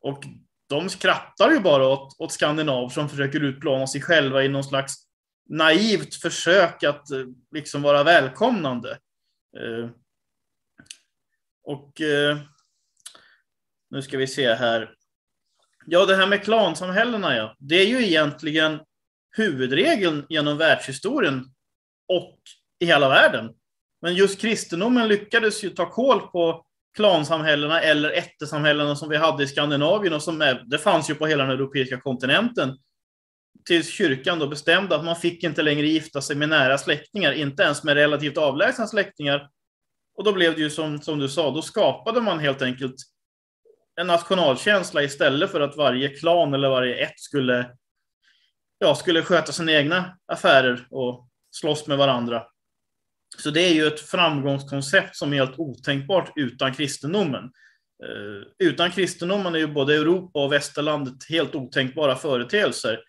och de skrattar ju bara åt, åt skandinaver som försöker utplåna sig själva i någon slags naivt försök att eh, liksom vara välkomnande. Eh, och eh, nu ska vi se här. Ja, det här med klansamhällena, ja. Det är ju egentligen huvudregeln genom världshistorien och i hela världen. Men just kristendomen lyckades ju ta koll på klansamhällena eller ättesamhällena som vi hade i Skandinavien och som är, det fanns ju på hela den europeiska kontinenten. Tills kyrkan då bestämde att man fick inte längre gifta sig med nära släktingar, inte ens med relativt avlägsna släktingar. Och då blev det ju som, som du sa, då skapade man helt enkelt en nationalkänsla istället för att varje klan eller varje ett skulle, ja, skulle sköta sina egna affärer och slåss med varandra. Så det är ju ett framgångskoncept som är helt otänkbart utan kristendomen. Uh, utan kristendomen är ju både Europa och västerlandet helt otänkbara företeelser.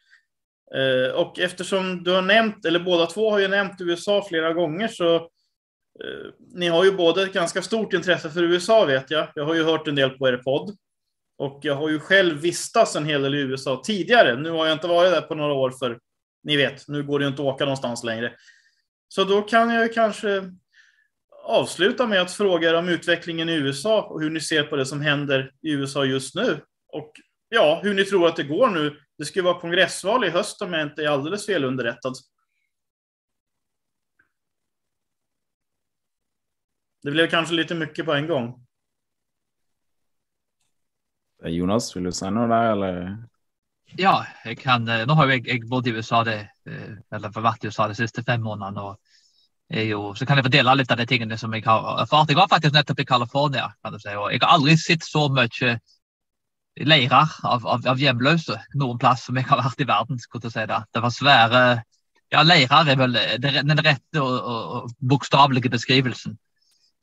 Uh, och eftersom du har nämnt, eller båda två har ju nämnt USA flera gånger, så uh, ni har ju både ett ganska stort intresse för USA vet jag. Jag har ju hört en del på er podd. Och jag har ju själv vistats en hel del i USA tidigare. Nu har jag inte varit där på några år för ni vet, nu går det ju inte att åka någonstans längre. Så då kan jag kanske avsluta med att fråga er om utvecklingen i USA och hur ni ser på det som händer i USA just nu. Och ja, hur ni tror att det går nu. Det ska vara kongressval i höst om jag inte är alldeles fel underrättad. Det blev kanske lite mycket på en gång. Jonas, vil du si noe der, eller? Ja, jeg kan, eh, nå har jeg, jeg bodd i USA det, eh, eller vært i USA de siste fem månedene. og jo, Så kan jeg fordele litt av de tingene som jeg har erfart. Jeg var faktisk nettopp i California. kan du si, og Jeg har aldri sett så mye leirer av, av, av hjemløse noen plass som jeg har vært i verden. skulle si Det Det var svære ja, Leirer er vel den rette og, og, og bokstavelige beskrivelsen.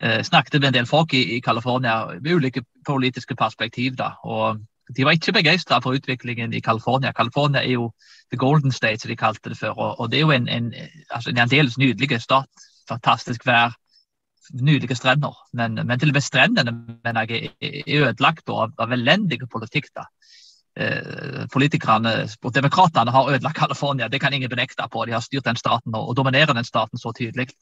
Eh, snakket med en del folk i, i California med ulike politiske perspektiv. da, og de var ikke begeistra for utviklingen i California. California er jo the golden state, som de kalte det før. Og, og det er jo en, en, altså en aldeles nydelig stat. Fantastisk vær, nydelige strender. Men, men, til og med strendene mener jeg er ødelagt av, av elendig politikk. da. Eh, politikerne og demokratene har ødelagt California, det kan ingen benekte på. De har styrt den staten og, og dominerer den staten så tydelig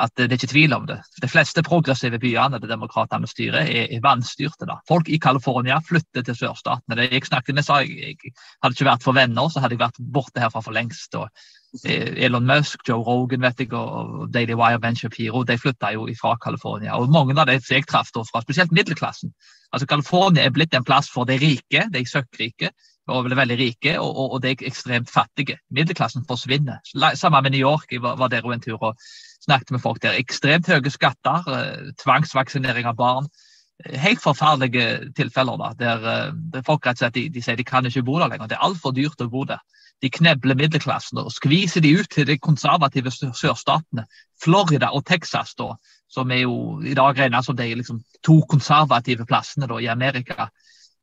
at det er ikke tvil om det. De fleste progressive byene det demokratene styrer, er, er vanstyrte. da. Folk i California flytter til sørstatene. Jeg snakket med, sa jeg, jeg hadde ikke vært for venner, så hadde jeg vært borte herfra for lengst. og eh, Elon Musk, Joe Rogan vet jeg, og Daily Wire, Ben Shapiro de flytta jo fra California. Og mange av de som jeg traff fra, spesielt middelklassen. Altså California er blitt en plass for de rike, de søkkrike og veldig rike, og, og, og de ekstremt fattige. Middelklassen forsvinner. Samme med New York. Jeg var, var der en tur. og snakket med folk der. Ekstremt høye skatter, eh, tvangsvaksinering av barn. Eh, helt forferdelige tilfeller da, der, eh, folk rett og slett de, de, sier de kan ikke bo der lenger. Det er altfor dyrt å bo der. De knebler middelklassen og skviser de ut til de konservative sørstatene. Florida og Texas, da, som er jo i dag regnet som de liksom, to konservative plassene da, i Amerika,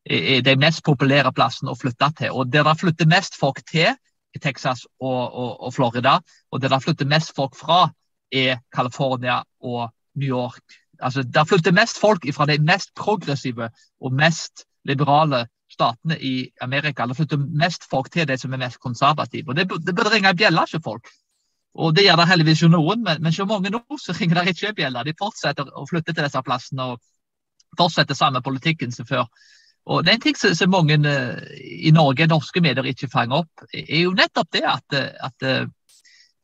er de mest populære plassene å flytte til. Og der det flytter mest folk til, i Texas og, og, og Florida, og der det flytter mest folk fra, er California og New York. Altså, Der flytter mest folk fra de mest progressive og mest liberale statene i Amerika. Der flytter mest folk til de som er mest konservative. Og Det, det burde ringe en bjelle hos folk. Og Det gjør det heldigvis jo noen, men, men så mange nå så ringer det ikke en bjelle. De fortsetter å flytte til disse plassene og fortsetter samme politikken som før. Og det er en ting som, mange i Norge, norske medier, ikke fanger opp, er jo nettopp det at, at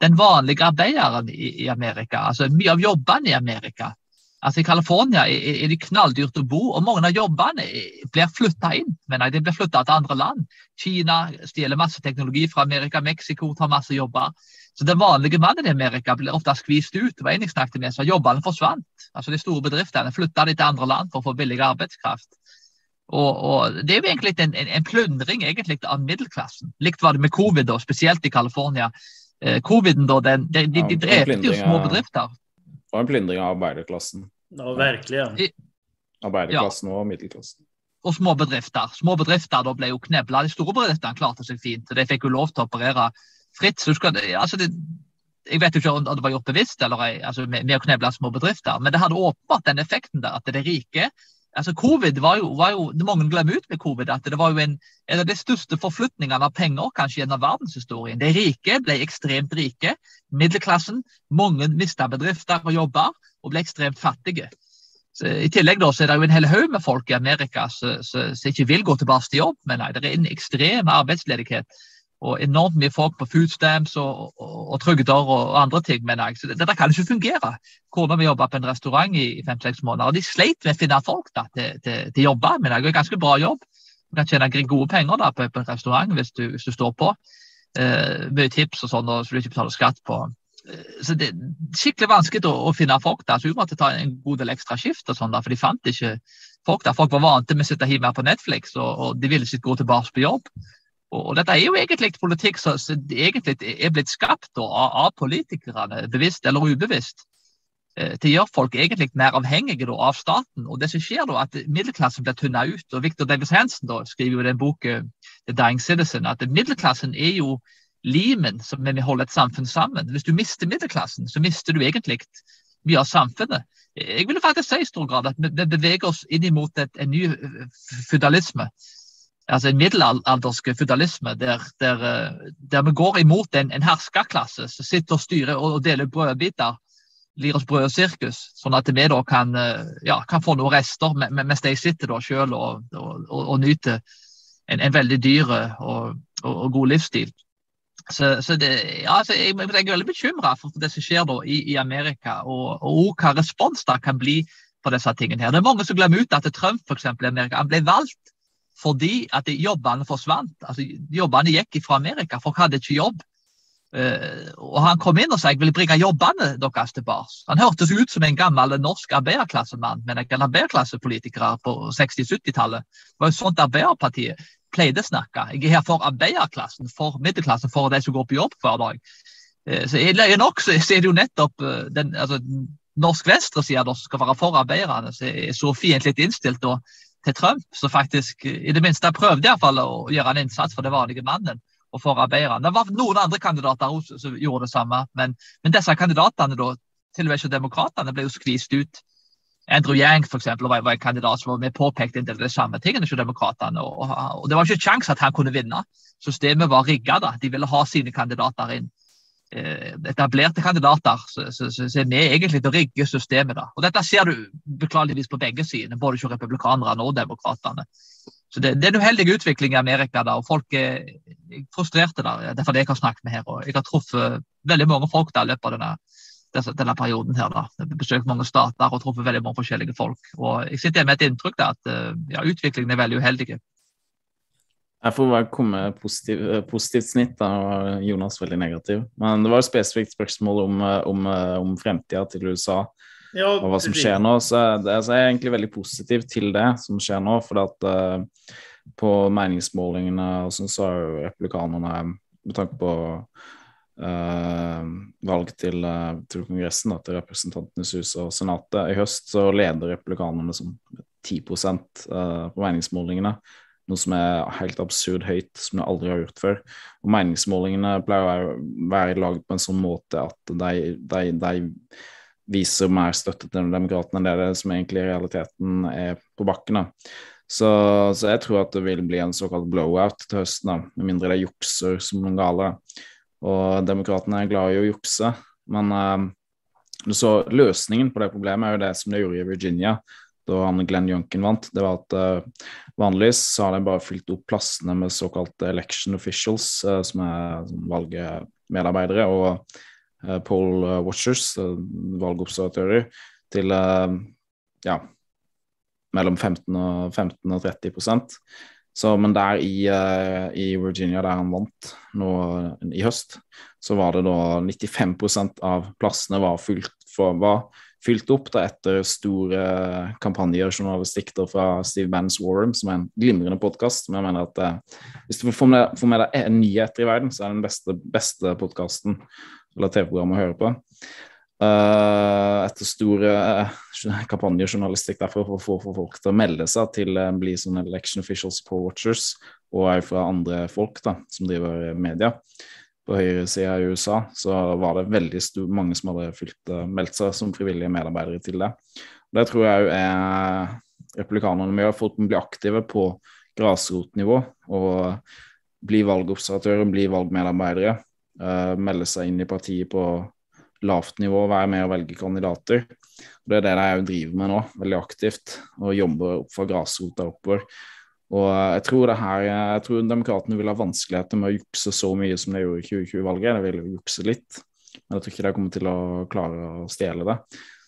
den vanlige arbeideren i, i Amerika, altså mye av jobbene i Amerika, Altså I California er det knalldyrt å bo, og mange av jobbene blir flytta inn. Men de blir flytta til andre land. Kina stjeler masse teknologi fra Amerika, Mexico tar masse jobber. Så Den vanlige mannen i Amerika blir ofte skvist ut. Det var en jeg snakket med, så Jobbene forsvant. Altså De store bedriftene flytta de til andre land for å få billig arbeidskraft. Og, og, Det er jo egentlig en, en, en plundring egentlig av middelklassen. Likt var det med covid, og spesielt i California. Eh, Coviden da, den, de, de, de drepte jo små bedrifter Det var en plyndring av arbeiderklassen. Ja, virkelig. Arbeiderklassen ja. og middelklassen. Og små bedrifter. Små bedrifter da ble jo knebla. De store bedriftene klarte seg fint. og De fikk jo lov til å operere fritt. så skal, altså det, jeg vet jo ikke om det var gjort bevisst eller altså med, med, å kneble små bedrifter, men det hadde åpenbart den effekten der at det rike altså Covid var jo, var jo Mange glemmer ut med covid at det var jo en, en av de største forflytningene av penger kanskje gjennom verdenshistorien. De rike ble ekstremt rike. Middelklassen, mange mista bedrifter og jobber og ble ekstremt fattige. Så I tillegg da, så er det jo en hel haug med folk i Amerika som ikke vil gå tilbake til jobb. Men nei, det er en ekstrem arbeidsledighet og enormt mye folk på food stamps og, og, og trygder og, andre ting. Men jeg, så dette kan ikke fungere. Kona mi jobba på en restaurant i fem-seks måneder, og de sleit med å finne folk da, til, til, til jobber. Men det er en ganske bra jobb. Du kan tjene gode penger da, på, på en restaurant hvis du, hvis du står på. Uh, mye tips og sånn, så du ikke betaler skatt på. Uh, så det er skikkelig vanskelig å, å finne folk der. Så vi måtte ta en god del ekstra skift, og sånn da, for de fant ikke folk der. Folk var vant med å sitte hjemme på Netflix, og, og de ville ikke gå tilbake på jobb. Og dette er jo egentlig politikk som egentlig er blitt skapt av, politikerne, bevisst eller ubevisst, Det til å gjøre folk egentlig mer avhengige av staten. Og det som skjer da, at Middelklassen blir tynna ut. og Victor Davis Hansen da, skriver jo i den boken The Dying Citizen at middelklassen er jo limen som vi holder et samfunn sammen. Hvis du mister middelklassen, så mister du egentlig mye av samfunnet. Jeg vil faktisk si i stor grad at vi beveger oss inn mot en ny fødalisme altså en middelaldersk fødalisme, der, der, eh, der, vi går imot en, en herskerklasse som sitter og styrer og deler brødbiter. Lir oss brød og sirkus, sånn at vi da kan, eh, ja, kan få noen rester mens de sitter da selv og, og, og, og nyter en, en, veldig dyr og, og, god livsstil. Så, så det, ja, så jeg, jeg, er veldig bekymra for det som skjer da i, i Amerika, og, og hva respons det kan bli på disse tingene. her. Det er Mange som glemmer ut at Trump for eksempel, i Amerika, han ble valgt fordi at jobbene forsvant. Altså, jobbene gikk fra Amerika, folk hadde ikke jobb. Uh, og Han kom inn og sa jeg ville bringe jobbene deres tilbake. Han hørtes ut som en gammel norsk arbeiderklassemann, men en arbeiderklassepolitikere på 60-70-tallet. Det var jo sånt Arbeiderpartiet pleide å snakke. Jeg er her for arbeiderklassen, for middelklassen, for de som går på jobb hver dag. Uh, så løye nok så er det jo nettopp uh, den altså, norsk venstreside som skal være for arbeiderne, som er så fiendtlig innstilt. og til Trump, som faktisk i det minste prøvde i fall, å gjøre en innsats for den vanlige mannen og for arbeideren. Det var noen andre kandidater også som gjorde det samme, men, men disse kandidatene, da, til og med ikke demokratene, ble jo skvist ut. Andrew Yang for eksempel, var, var en kandidat som var med påpekte en del av de samme tingene som demokratene. Og, og, Det var ikke kjangs at han kunne vinne. Systemet var rigga. De ville ha sine kandidater inn. Eh, etablerte kandidater, så er vi egentlig til å rigge systemet. da. Og Dette ser du beklageligvis på begge sider, både hos republikanerne og demokratene. Så det, det, er en uheldig utvikling i Amerika, da, og folk er frustrerte. da, Derfor det jeg har snakket med her. og Jeg har truffet veldig mange folk da, i løpet av denne, denne perioden. her da. Jeg har besøkt mange stater og truffet veldig mange forskjellige folk. og Jeg sitter med et inntrykk da, at eh, ja, utviklingen er veldig uheldig. Jeg får bare komme positiv, eh, positivt snitt. Da var Jonas veldig negativ. Men det var et spesifikt spørsmål om, eh, om, eh, om fremtida til USA ja, og hva som skjer nå. Så, jeg, altså, jeg er egentlig veldig positiv til det som skjer nå. For at uh, på meningsmålingene og sånn, så har jo republikanerne, med tanke på uh, valg til, uh, til Kongressen, da, til Representantenes hus og Senatet i høst, så leder republikanerne som 10 uh, på meningsmålingene noe som er helt absurd høyt, som jeg aldri har gjort før. Og Meningsmålingene pleier å være laget på en sånn måte at de, de, de viser mer støtte til demokratene enn det, som egentlig i realiteten er på bakken. Så, så, jeg tror at det vil bli en såkalt blowout til høsten, da, med mindre det jukser som noen gale. Og demokratene er glad i å jukse, men uh, så løsningen på det problemet er jo det som de gjorde i Virginia, da han Glenn Junken vant, det var at uh, vanligvis så har de bare fylt opp plassene med såkalte election officials, uh, som er valgmedarbeidere, og uh, poll watchers, valgobservatører, til ja, mellom 15 og, 15 og 30 så, men der i, i, Virginia, der han vant nå i høst, så var det da 95% av plassene var fylt, for, var fylt opp da, etter store kampanjer journalistikk da, fra Steve Bands Warham, som er en glimrende podkast. Men jeg mener at eh, hvis du får med, får med deg nyheter i verden, så er det den beste, beste podkasten eller TV-programmet å høre på. Uh, etter store uh, kampanjejournalistikk derfor for å få folk til å melde seg til uh, bli sånne election officials på Watchers, og òg fra andre folk da, som driver media på høyresida i USA, så var det veldig mange som hadde fylt, uh, meldt seg som frivillige medarbeidere til det. Det tror jeg òg er republikanerne med, at folk må bli aktive på grasrotnivå og bli valgobservatører, bli valgmedarbeidere. Uh, melde seg inn i partiet på lavt nivå, være med og velge kandidater. Det er det de driver med nå, veldig aktivt, og jobber opp fra grasrota oppover. Og jeg tror det her, jeg tror demokratene vil ha vanskeligheter med å jukse så mye som de gjorde i 2020-valget. De vil jukse litt, men jeg tror ikke de kommer til å klare å stjele det.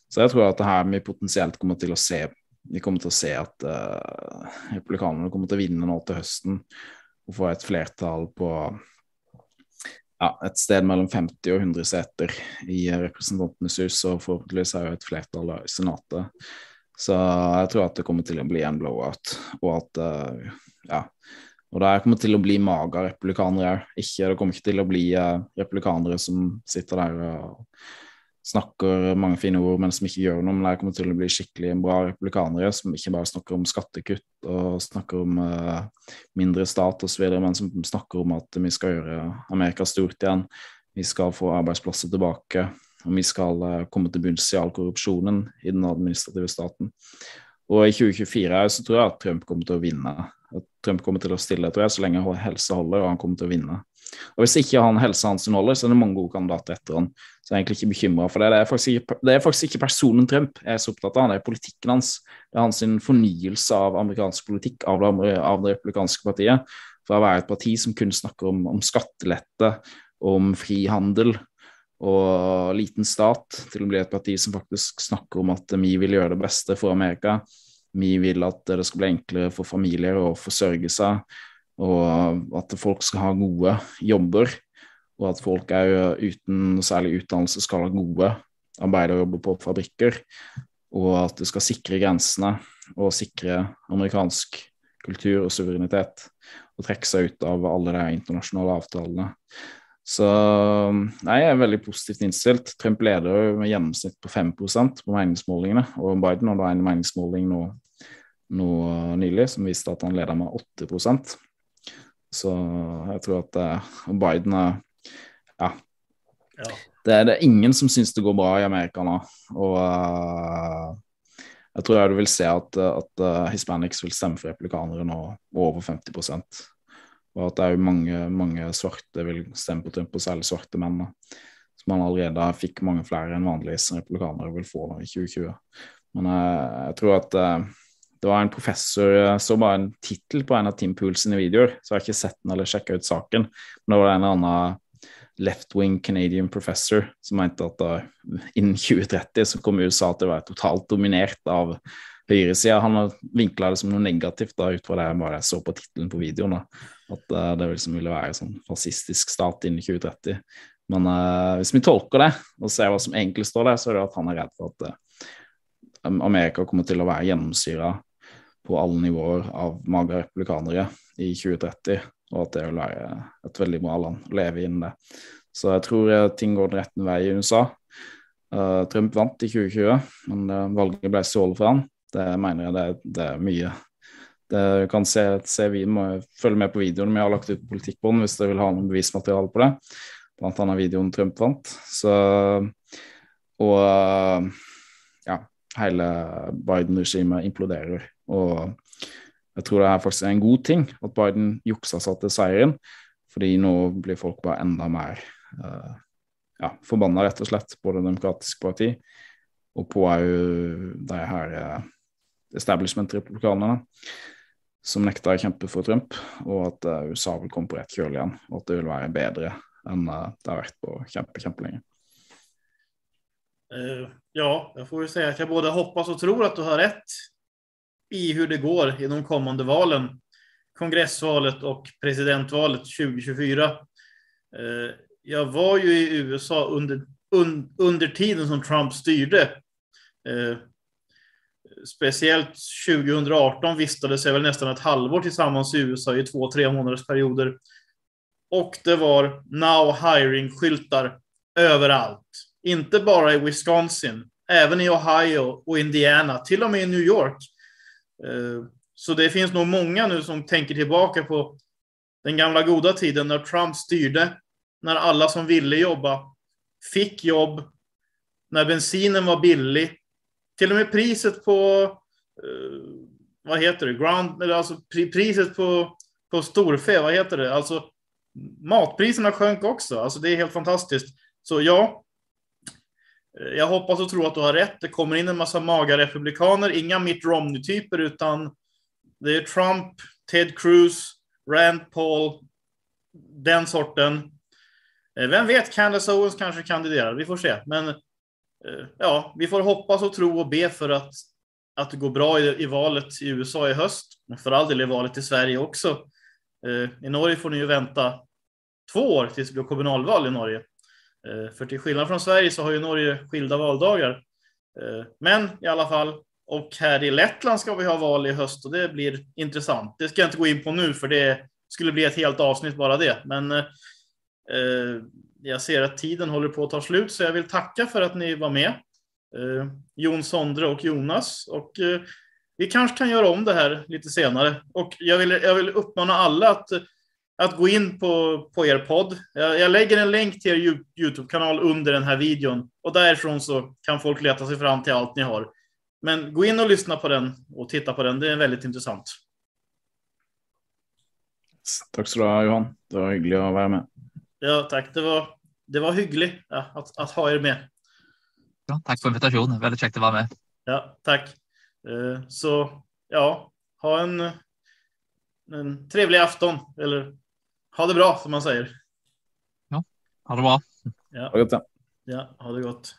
Så jeg tror at det her vi potensielt kommer til å se Vi kommer til å se at uh, republikanerne kommer til å vinne nå til høsten og få et flertall på ja, et sted mellom 50 og 100 seter i Representantenes hus, og forhåpentligvis er jo et flertall i Senatet. Så jeg tror at det kommer til å bli en blowout, og at uh, ja. Og det kommer til å bli maga republikanere òg. Det kommer ikke til å bli uh, republikanere som sitter der og snakker mange fine ord, men som ikke gjør noe. Men det kommer til å bli skikkelig bra republikanere som ikke bare snakker om skattekutt og snakker om uh, mindre stat osv., men som snakker om at vi skal gjøre Amerika stort igjen. Vi skal få arbeidsplasser tilbake om vi skal eh, komme til bunns i all korrupsjonen i den administrative staten. Og i 2024 så tror jeg at Trump kommer til å vinne. Trump kommer til å stille tror jeg, så lenge helse holder, og han kommer til å vinne. Og Hvis ikke han helsa hans holder, så er det mange gode kandidater etter han. Så jeg er egentlig ikke bekymra for det. Det er, ikke, det er faktisk ikke personen Trump jeg er så opptatt av, det er politikken hans. Det er hans fornyelse av amerikansk politikk, av det, av det republikanske partiet. Fra å være et parti som kun snakker om, om skattelette, om frihandel, og liten stat til å bli et parti som faktisk snakker om at vi vil gjøre det beste for Amerika. Vi vil at det skal bli enklere for familier å forsørge seg, og at folk skal ha gode jobber. Og at folk er uten særlig utdannelse skal ha gode arbeiderjobber på fabrikker. Og at det skal sikre grensene og sikre amerikansk kultur og suverenitet. Og trekke seg ut av alle de internasjonale avtalene. Så nei, jeg er veldig positivt innstilt. Trump leder med gjennomsnitt på 5% på meningsmålingene. Og Biden hadde en meningsmåling nå, nå, nylig som viste at han leder med 8% Så jeg tror at uh, Biden er ja. ja. Det, er, det, er ingen som syns det går bra i Amerika nå. Og uh, jeg tror jeg du vil se at, at uh, hispanics vil stemme for replikanere nå over 50 og at det jo mange, mange svarte vil stemme på Trump, og særlig svarte menn. Som han allerede fikk mange flere enn vanlige republikanere vil få i 2020. Men eh, jeg tror at uh, det var en professor Jeg så bare en tittel på en av Tim Pool videoer, så jeg har ikke sett den eller sjekka ut saken. Men det var en eller annen left-wing Canadian professor som mente at da, innen 2030 så kom USA til å være totalt dominert av høyresida. Han vinkla det som noe negativt da, ut fra det jeg bare så på tittelen på videoen. Da. At uh, det liksom ville være sånn fascistisk stat innen 2030. Men uh, hvis vi tolker det og ser hva som egentlig står der, så er det at han er redd for at uh, Amerika kommer til å være gjennomsyra på alle nivåer av magre republikanere i 2030, og at det vil være et veldig bra land å leve innen det. Så jeg tror ting går den rette veien i USA. Trump vant i 2020, men valget ble stjålet fra han. Det mener jeg det, det er mye det kan se, se vi må følge med på videoen vi har lagt ut på Politikkbånd hvis dere vil ha noen bevismateriale på det. Blant annet videoen Trump vant. Så, og ja, hele Biden-regimet imploderer. Og jeg tror det er faktisk en god ting at Biden juksa seg til seieren, fordi nå blir folk bare enda mer uh, ja, forbanna, rett og slett, på Det demokratiske parti og på òg de her uh, establishment-republikanerne som nekta å kjempe for Trump, og at uh, USA vil komme på rett kjøl igjen, og at det vil være bedre enn uh, det har vært på kjempe, kjempelenge. Uh, ja, jeg får jo si at jeg både håper og tror at du har rett i hvordan det går i de kommende valgene. kongressvalet og presidentvalet 2024. Jeg var jo i USA under, un, under tiden som Trump styrte speciellt 2018 vistades jag väl nästan ett halvår tillsammans i USA i två, tre månaders perioder. Och det var now hiring-skyltar överallt. Inte bara i Wisconsin, även i Ohio och Indiana, till och med i New York. Eh, så det finns nog många nu som tänker tillbaka på den gamla goda tiden när Trump styrde, när alla som ville jobba fick jobb, när bensinen var billig, till och med priset på, eh, vad heter det, ground, eller alltså priset på, på storfe, vad heter det, alltså matpriserna sjönk också, alltså det är helt fantastiskt. Så ja, jeg jag hoppas och tror att du har rätt. Det kommer in en massa maga republikaner, Mitt Romney-typer, utan det är Trump, Ted Cruz, Rand Paul, den sorten. Eh, vem vet, Candace Owens kanske kandiderar, vi får se. Men Eh, ja, vi får hoppas och tro och be för att, att det går bra i, i valet i USA i höst. Och för all del i valet i Sverige också. Eh, I Norge får ni ju vänta två år tills det blir kommunalval i Norge. Eh, för till skillnad från Sverige så har ju Norge skilda valdagar. Men i alla fall, och här i Lettland ska vi ha val i höst och det blir intressant. Det ska jag inte gå in på nu för det skulle bli ett helt avsnitt bara det. Men jag ser att tiden håller på att ta slut, så jag vill tacka för att ni var med. Eh, Jon Sondre och Jonas. Och, eh, vi kanske kan göra om det här lite senare. Och jag vill, jag vill uppmana alla att, att gå in på, på er podd. Jag, jag lägger en länk till er YouTube-kanal under den här videon. Och kan folk leta sig fram till allt ni har. Men gå in och lyssna på den och titta på den. Det är väldigt intressant. Takk skal du ha, Johan. Det var hyggelig å være med. Ja, takk. Det var, det var hyggelig ja, at, at, ha dere med. Ja, takk for invitasjonen. Veldig kjekt å være med. Ja, tack. Eh, så ja, ha en, en trivelig afton eller ha det bra som man sier. Ja, ha det bra. Ja, ha det gott.